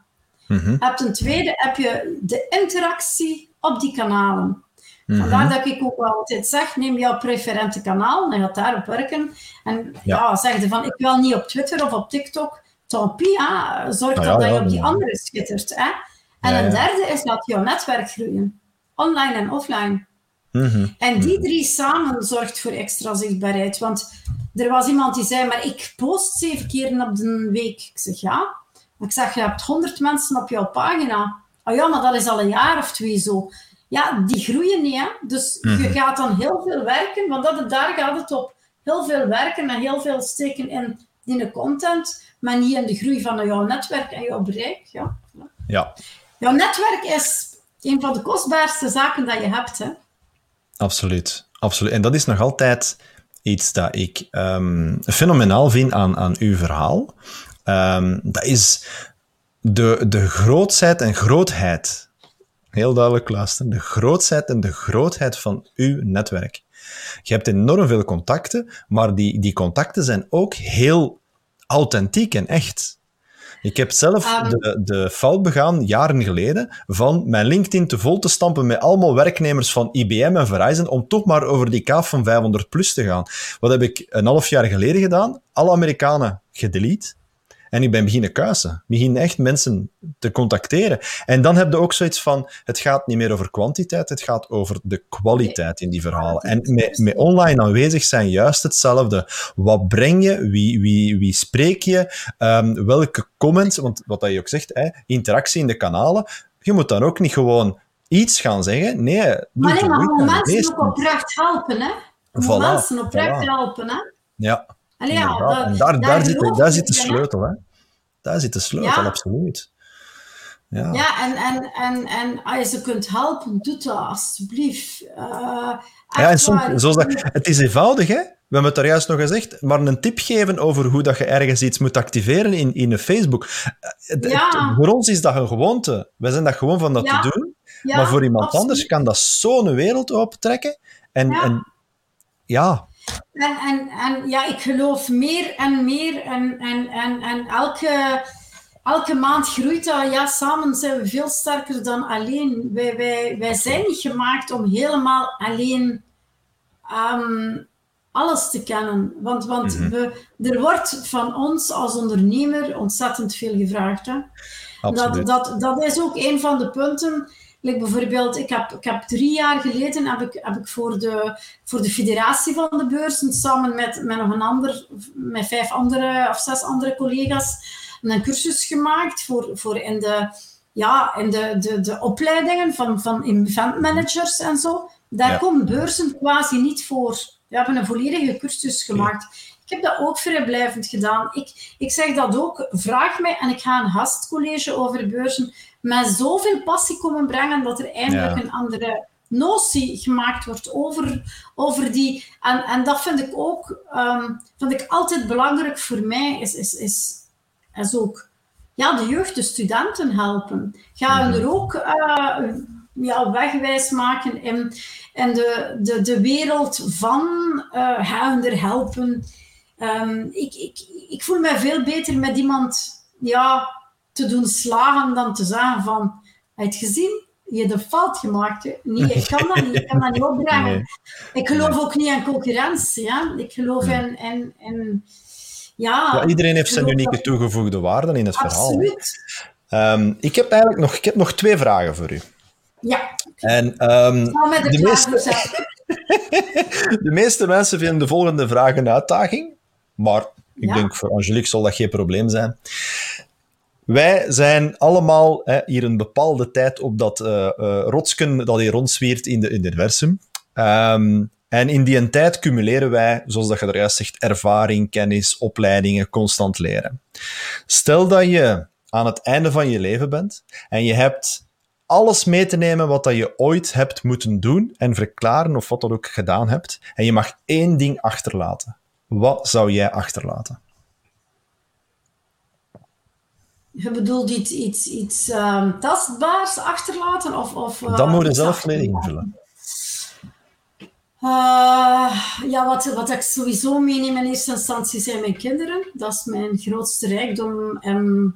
Mm Heb ten tweede heb je de interactie op die kanalen. Vandaar dat ik ook altijd zeg, neem jouw preferente kanaal en gaat daarop werken. En ja, ja zeg je van, ik wil niet op Twitter of op TikTok. tant pis, hè. zorg Ah, dat, ja, dat je op die andere schittert. Hè. En een derde is dat jouw netwerk groeien. Online en offline. Mhm. En die drie samen zorgt voor extra zichtbaarheid. Want er was iemand die zei, maar ik post zeven keer op de week. Ik zeg, ja. Maar ik zeg, je hebt honderd mensen op jouw pagina. Oh ja, maar dat is al een jaar of twee zo. Ja, die groeien niet, hè. Dus Mhm. je gaat dan heel veel werken, want dat, daar gaat het op. Heel veel werken en heel veel steken in, in de content, maar niet in de groei van jouw netwerk en jouw bereik. Ja. Ja, Jouw netwerk is een van de kostbaarste zaken dat je hebt, hè. absoluut. absoluut. En dat is nog altijd iets dat ik ehm, fenomenaal vind aan, aan uw verhaal. Ehm, dat is de, de grootsheid en grootheid. Heel duidelijk luisteren. De grootsheid en de grootheid van uw netwerk. Je hebt enorm veel contacten, maar die, die contacten zijn ook heel authentiek en echt. Ik heb zelf Ehm. de, de fout begaan, jaren geleden, van mijn LinkedIn te vol te stampen met allemaal werknemers van IBM en Verizon, om toch maar over die kaaf van 500 plus te gaan. Wat heb ik een half jaar geleden gedaan? Alle Amerikanen gedelete. En ik ben beginnen kuisen. Begin echt mensen te contacteren. En dan heb je ook zoiets van, het gaat niet meer over kwantiteit, het gaat over de kwaliteit in die verhalen. En met, met online aanwezig zijn juist hetzelfde. Wat breng je? Wie, wie, wie spreek je? Ehm, welke comments? Want wat dat je ook zegt, hè, interactie in de kanalen. Je moet dan ook niet gewoon iets gaan zeggen. Nee, Maar de maar mensen ook oprecht helpen, hè. Voilà, mensen oprecht voilà. helpen, hè. Ja, Allee, ja, inderdaad. dat- en daar, daar, zit, geloof daar zit de sleutel, hè. Daar zit de sleutel, Ja. absoluut. Ja. Ja, en, en, en, en als je ze kunt helpen, doe dat alsjeblieft. Uh, Ja, en soms, zoals dat, het is eenvoudig, hè? We hebben het daar juist nog gezegd, maar een tip geven over hoe dat je ergens iets moet activeren in, in een Facebook. Eh, het- Ja. het- voor ons is dat een gewoonte. Wij zijn dat gewoon van dat Ja. te doen. Maar voor iemand absoluut. anders kan dat zo'n wereld opentrekken. En en, ja. En, en, en ja, ik geloof meer en meer. En, en, en, en elke, elke maand groeit dat. Ja, samen zijn we veel sterker dan alleen. Wij, wij, wij zijn niet gemaakt om helemaal alleen ehm, alles te kennen. Want, want Mhm. we, er wordt van ons als ondernemer ontzettend veel gevraagd. Hè? Absoluut. Dat, dat, dat is ook een van de punten. Like bijvoorbeeld, ik heb, ik heb drie jaar geleden heb ik, heb ik voor, de, voor de federatie van de beurzen samen met, met nog een ander, met vijf andere of zes andere collega's, een cursus gemaakt voor, voor in de, ja, in de, de, de opleidingen van, van event managers en zo. Daar Ja. komen beurzen quasi niet voor. We hebben een volledige cursus gemaakt. Ik heb dat ook vrijblijvend gedaan. Ik, ik zeg dat ook. Vraag mij en ik ga een gastcollege over beurzen met zoveel passie komen brengen dat er eindelijk Ja. een andere notie gemaakt wordt over, over die. En, en dat vind ik ook ehm, vind ik altijd belangrijk voor mij, is, is, is, is ook ja, de jeugd, de studenten helpen. Ga hen er ook eh, ja, wegwijs maken in, in de, de, de wereld van hen er helpen. Ehm, ik, ik, ik voel mij veel beter met iemand ja, te doen slagen dan te zeggen van, heb je het gezien? Je hebt een fout gemaakt. Nee, ik kan dat niet. Ik kan dat niet opbrengen. Nee. Ik geloof ook niet in concurrentie. Hè? Ik geloof in, in, in ja, Ja, iedereen heeft zijn unieke dat- toegevoegde waarde in het verhaal. Absoluut. Ehm, ik heb eigenlijk nog, ik heb nog twee vragen voor u. Ja, En er de klaar meeste-. De meeste mensen vinden de volgende vraag een uitdaging, maar ik Ja. denk voor Angelique zal dat geen probleem zijn. Wij zijn allemaal hè, hier een bepaalde tijd op dat eh, rotsken dat hier rondzwiert in, de, het universum. Ehm, en in die tijd cumuleren wij, zoals dat je er juist zegt, ervaring, kennis, opleidingen, constant leren. Stel dat je aan het einde van je leven bent en je hebt alles mee te nemen wat dat je ooit hebt moeten doen en verklaren of wat dat ook gedaan hebt. En je mag één ding achterlaten. Wat zou jij achterlaten? Je bedoelt iets, iets, iets ehm, tastbaars achterlaten? Of, of, eh, Dat moet je zelf volledig invullen. Eh, ja, wat, wat ik sowieso meeneem in eerste instantie zijn mijn kinderen. Dat is mijn grootste rijkdom. En,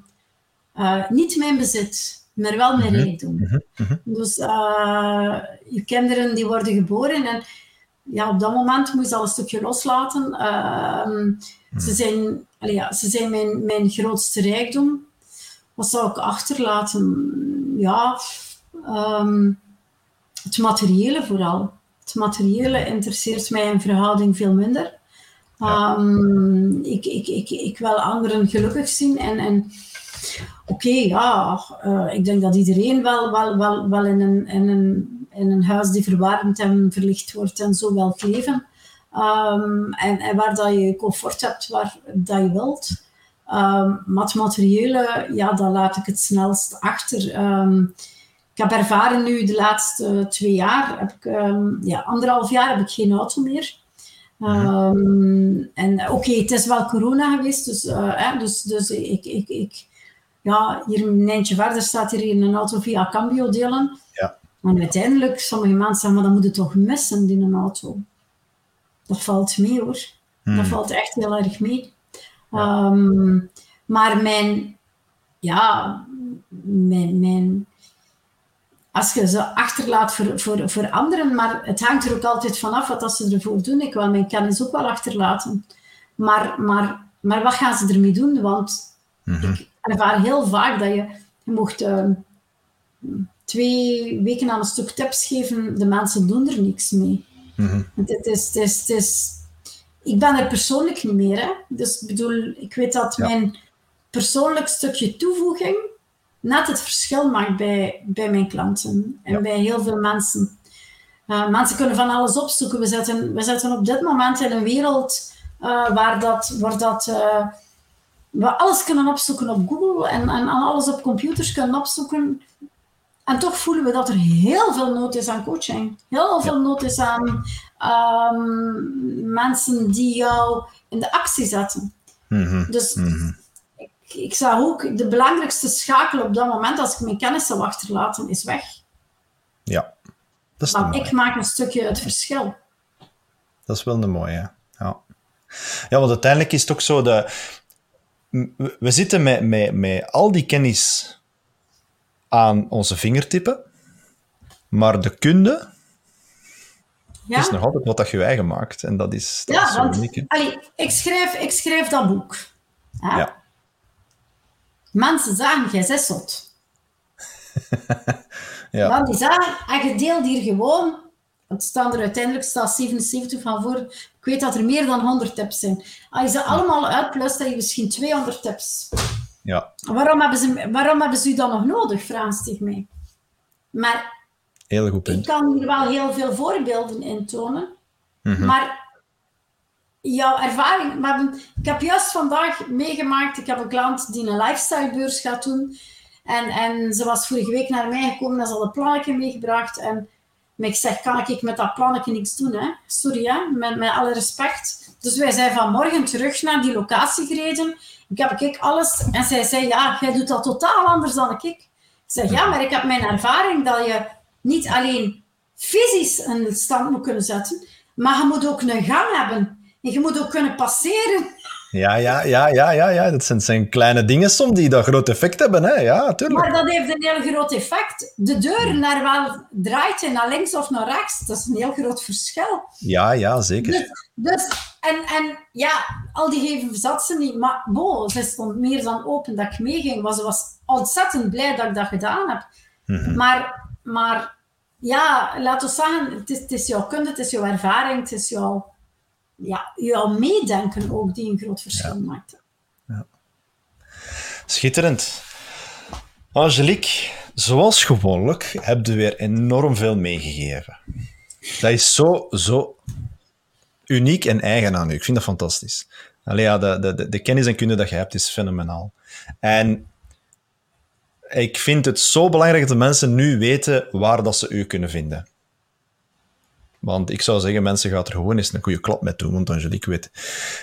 eh, niet mijn bezit, maar wel mijn rijkdom. Dus eh, je kinderen die worden geboren en ja, op dat moment moet je ze al een stukje loslaten. Ehm, Ze zijn, allee, ja, ze zijn mijn, mijn grootste rijkdom. Wat zou ik achterlaten? Ja, ehm, het materiële vooral. Het materiële interesseert mij in verhouding veel minder. Ehm, ik, ik, ik, ik wil anderen gelukkig zien. En, en oké, ja, uh, ik denk dat iedereen wel, wel, wel, wel in, een, in, een, in een huis die verwarmd en verlicht wordt en zo wil leven. Um, en, en, waar dat je comfort hebt, waar dat je wilt. Um, maar het materiële, ja, dat laat ik het snelst achter. Um, ik heb ervaren nu de laatste twee jaar, heb ik, ja, anderhalf jaar heb ik geen auto meer. Um, en oké, okay, het is wel corona geweest, dus, uh, hè, dus, dus ik, ik, ik, ja, hier een eindje verder staat hier een auto via Cambio delen. Ja. Maar uiteindelijk, sommige mensen zeggen, maar dan moet je toch missen, die een auto. Dat valt mee hoor. Hmm. Dat valt echt heel erg mee. Ja. Um, maar mijn, ja, mijn, mijn, als je ze achterlaat voor, voor, voor anderen, maar het hangt er ook altijd vanaf wat ze ervoor doen. Ik wil mijn kennis ook wel achterlaten. Maar, maar, maar wat gaan ze ermee doen? Want mm -hmm. ik ervaar heel vaak dat je, je mocht uh, twee weken aan een stuk tips geven, de mensen doen er niks mee. Mm -hmm. het, is, het, is, het is, ik ben er persoonlijk niet meer. Hè? Dus ik bedoel, ik weet dat ja. mijn persoonlijk stukje toevoeging net het verschil maakt bij, bij mijn klanten en ja. bij heel veel mensen. Uh, mensen kunnen van alles opzoeken. We zitten, we zitten op dit moment in een wereld uh, waar, dat, waar dat, uh, we alles kunnen opzoeken op Google en, en alles op computers kunnen opzoeken. En toch voelen we dat er heel veel nood is aan coaching. Heel veel nood is aan um, mensen die jou in de actie zetten. Mm -hmm. Dus mm -hmm ik zag ook de belangrijkste schakel op dat moment, als ik mijn kennis zou achterlaten, is weg. Ja, dat is Want ik maak een stukje het verschil. Dat is wel een mooie, ja. Ja, want uiteindelijk is het ook zo dat... We zitten met, met, met al die kennis aan onze vingertippen, maar de kunde ja? is nog altijd wat dat je eigen maakt. En dat is, dat ja, is zo want, uniek. Allee, ik, schrijf, ik schrijf dat boek. Hè? Ja. Mensen zeggen, jij zit zot. ja. Want die zeggen, en je deelt hier gewoon, het staan er uiteindelijk staat 77 van voor, ik weet dat er meer dan 100 tips zijn. Als je ze allemaal uitplust, dan je misschien 200 tips. Ja. Waarom hebben, ze, waarom hebben ze u dan nog nodig, ze zich mij. Maar Heel goed punt. ik kan hier wel heel veel voorbeelden in tonen, Mm -hmm. maar jouw ervaring. Maar ik heb juist vandaag meegemaakt, ik heb een klant die een lifestylebeurs gaat doen. En, en ze was vorige week naar mij gekomen en ze had een plannetje meegebracht. En maar ik zeg, kan ik met dat plannetje niks doen? Hè? Sorry, hè? Met, met alle respect. Dus wij zijn vanmorgen terug naar die locatie gereden. Ik heb ik alles. En zij zei, ja, jij doet dat totaal anders dan ik. Ik zeg, ja, maar ik heb mijn ervaring dat je niet alleen fysisch een stand moet kunnen zetten, maar je moet ook een gang hebben. En je moet ook kunnen passeren. Ja, ja, ja, ja, ja, ja. dat zijn, zijn kleine dingen soms die dat groot effect hebben. Hè? Ja, tuurlijk. Maar dat heeft een heel groot effect. De deur naar wel draait je naar links of naar rechts. Dat is een heel groot verschil. Ja, ja, zeker. Dus, dus en, en ja, al die geven zat ze niet. Maar bo, ze stond meer dan open dat ik meeging. Maar ze was ontzettend blij dat ik dat gedaan heb. Mm -hmm. Maar, maar ja, laten we zeggen, het is, het is jouw kunde, het is jouw ervaring, het is jouw ja, jouw meedenken ook die een groot verschil Ja. maakt. Ja. Schitterend. Angelique, zoals gewoonlijk heb je weer enorm veel meegegeven. Dat is zo, zo uniek en eigen aan u. Ik vind dat fantastisch. Allee, ja, de, de, de kennis en kunde dat je hebt is fenomenaal. En ik vind het zo belangrijk dat mensen nu weten waar dat ze u kunnen vinden. Want ik zou zeggen, mensen gaan er gewoon eens een goede klap met doen, want Angelique weet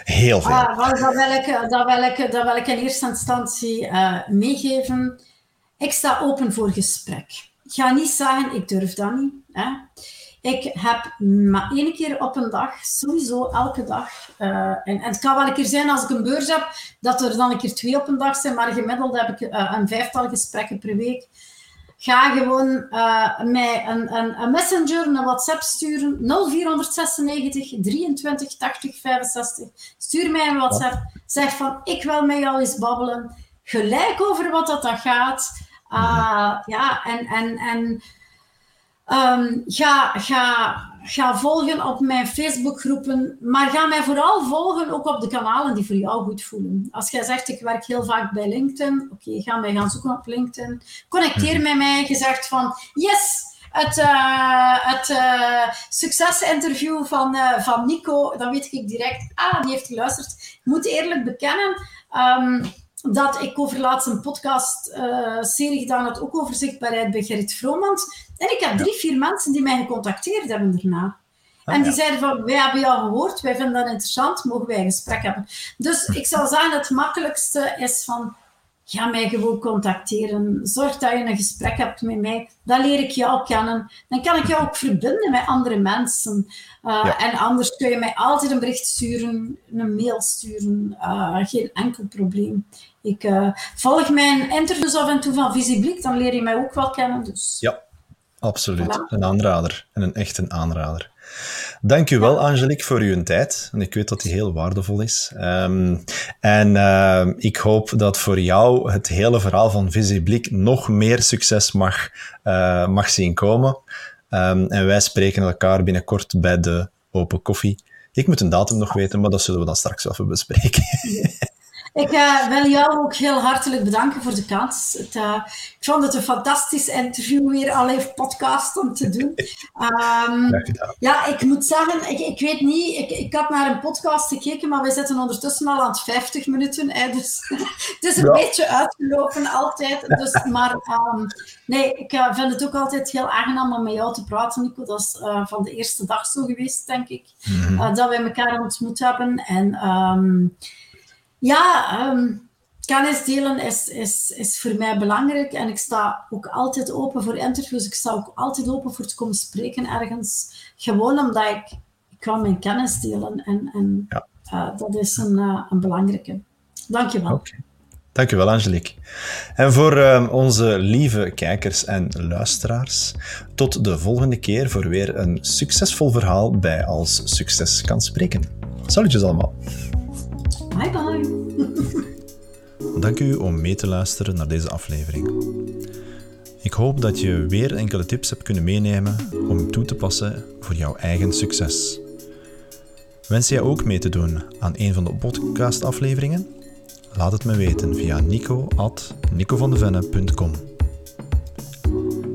heel veel. Ah, dat, wil ik, dat, wil ik, dat wil ik in eerste instantie uh, meegeven. Ik sta open voor gesprek. Ik ga niet zeggen, ik durf dat niet. Hè. Ik heb maar één keer op een dag, sowieso elke dag. Uh, en, en, het kan wel een keer zijn als ik een beurs heb, dat er dan een keer twee op een dag zijn, maar gemiddeld heb ik uh, een vijftal gesprekken per week. ga gewoon uh, mij een, een, een, messenger, een WhatsApp sturen. 0496 23 80 65. Stuur mij een WhatsApp. Zeg van, ik wil met jou eens babbelen. Gelijk over wat dat, dat gaat. Uh, ja, en... en, en um, ga, ga, ga volgen op mijn Facebookgroepen, maar ga mij vooral volgen ook op de kanalen die voor jou goed voelen. Als jij zegt, ik werk heel vaak bij LinkedIn, oké, ga mij gaan zoeken op LinkedIn. Connecteer mhm. met mij, je zegt van, yes, het, uh, het uh, succesinterview van, uh, van Nico, dan weet ik direct, ah, die heeft geluisterd. Ik moet eerlijk bekennen, um, dat ik over laatst een podcast-serie gedaan had, ook over zichtbaarheid bij Gerrit Vromans. En ik heb drie, vier mensen die mij gecontacteerd hebben daarna. Ah, en die zeiden van, wij hebben jou gehoord, wij vinden dat interessant, mogen wij een gesprek hebben. Dus ik zou zeggen, het makkelijkste is van, ga mij gewoon contacteren. Zorg dat je een gesprek hebt met mij. Dan leer ik jou kennen. Dan kan ik jou ook verbinden met andere mensen. Uh, En anders kun je mij altijd een bericht sturen, een mail sturen. Uh, geen enkel probleem. Ik uh, volg mijn interviews af en toe van Visiblik, dan leer je mij ook wel kennen. Dus. Ja, absoluut. Een aanrader. En een echt een aanrader. Dank u wel, Angelique, voor uw tijd. En ik weet dat die heel waardevol is. Um, en uh, ik hoop dat voor jou het hele verhaal van Visiblik nog meer succes mag, uh, mag zien komen. Um, en wij spreken elkaar binnenkort bij de Open Koffie. Ik moet een datum nog weten, maar dat zullen we dan straks even bespreken. Ik uh, wil jou ook heel hartelijk bedanken voor de kans. Het, uh, ik vond het een fantastisch interview weer, al even podcast om te doen. Um, ja, ik moet zeggen, ik, ik weet niet, ik, ik had naar een podcast gekeken, maar we zitten ondertussen al aan het 50 minuten. Hè, dus het is een beetje uitgelopen altijd. Dus, maar um, nee, ik uh, vind het ook altijd heel aangenaam om met jou te praten, Nico. Dat is van de eerste dag zo geweest, denk ik, mm -hmm. dat wij elkaar ontmoet hebben. En... Um, ja, um, kennis delen is, is, is voor mij belangrijk. En ik sta ook altijd open voor interviews. Ik sta ook altijd open voor te komen spreken ergens. Gewoon omdat ik, ik kan mijn kennis delen. En, en ja. uh, dat is een, uh, een belangrijke. Dank je wel. Okay. Dankjewel, Angelique. En voor uh, onze lieve kijkers en luisteraars, tot de volgende keer voor weer een succesvol verhaal bij Als Succes kan Spreken. Salutjes allemaal. Bye. Dank u om mee te luisteren naar deze aflevering. Ik hoop dat je weer enkele tips hebt kunnen meenemen om toe te passen voor jouw eigen succes. Wens jij ook mee te doen aan een van de podcastafleveringen? Laat het me weten via nico.nicovandevenne.com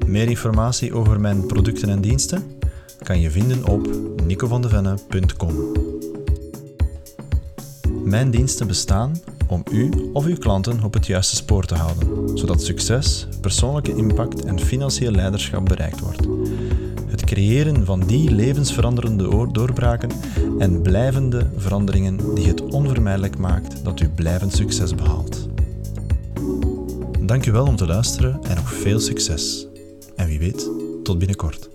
Meer informatie over mijn producten en diensten kan je vinden op nicovandevenne.com mijn diensten bestaan om u of uw klanten op het juiste spoor te houden, zodat succes, persoonlijke impact en financieel leiderschap bereikt wordt. Het creëren van die levensveranderende doorbraken en blijvende veranderingen die het onvermijdelijk maakt dat u blijvend succes behaalt. Dank u wel om te luisteren en nog veel succes. En wie weet, tot binnenkort.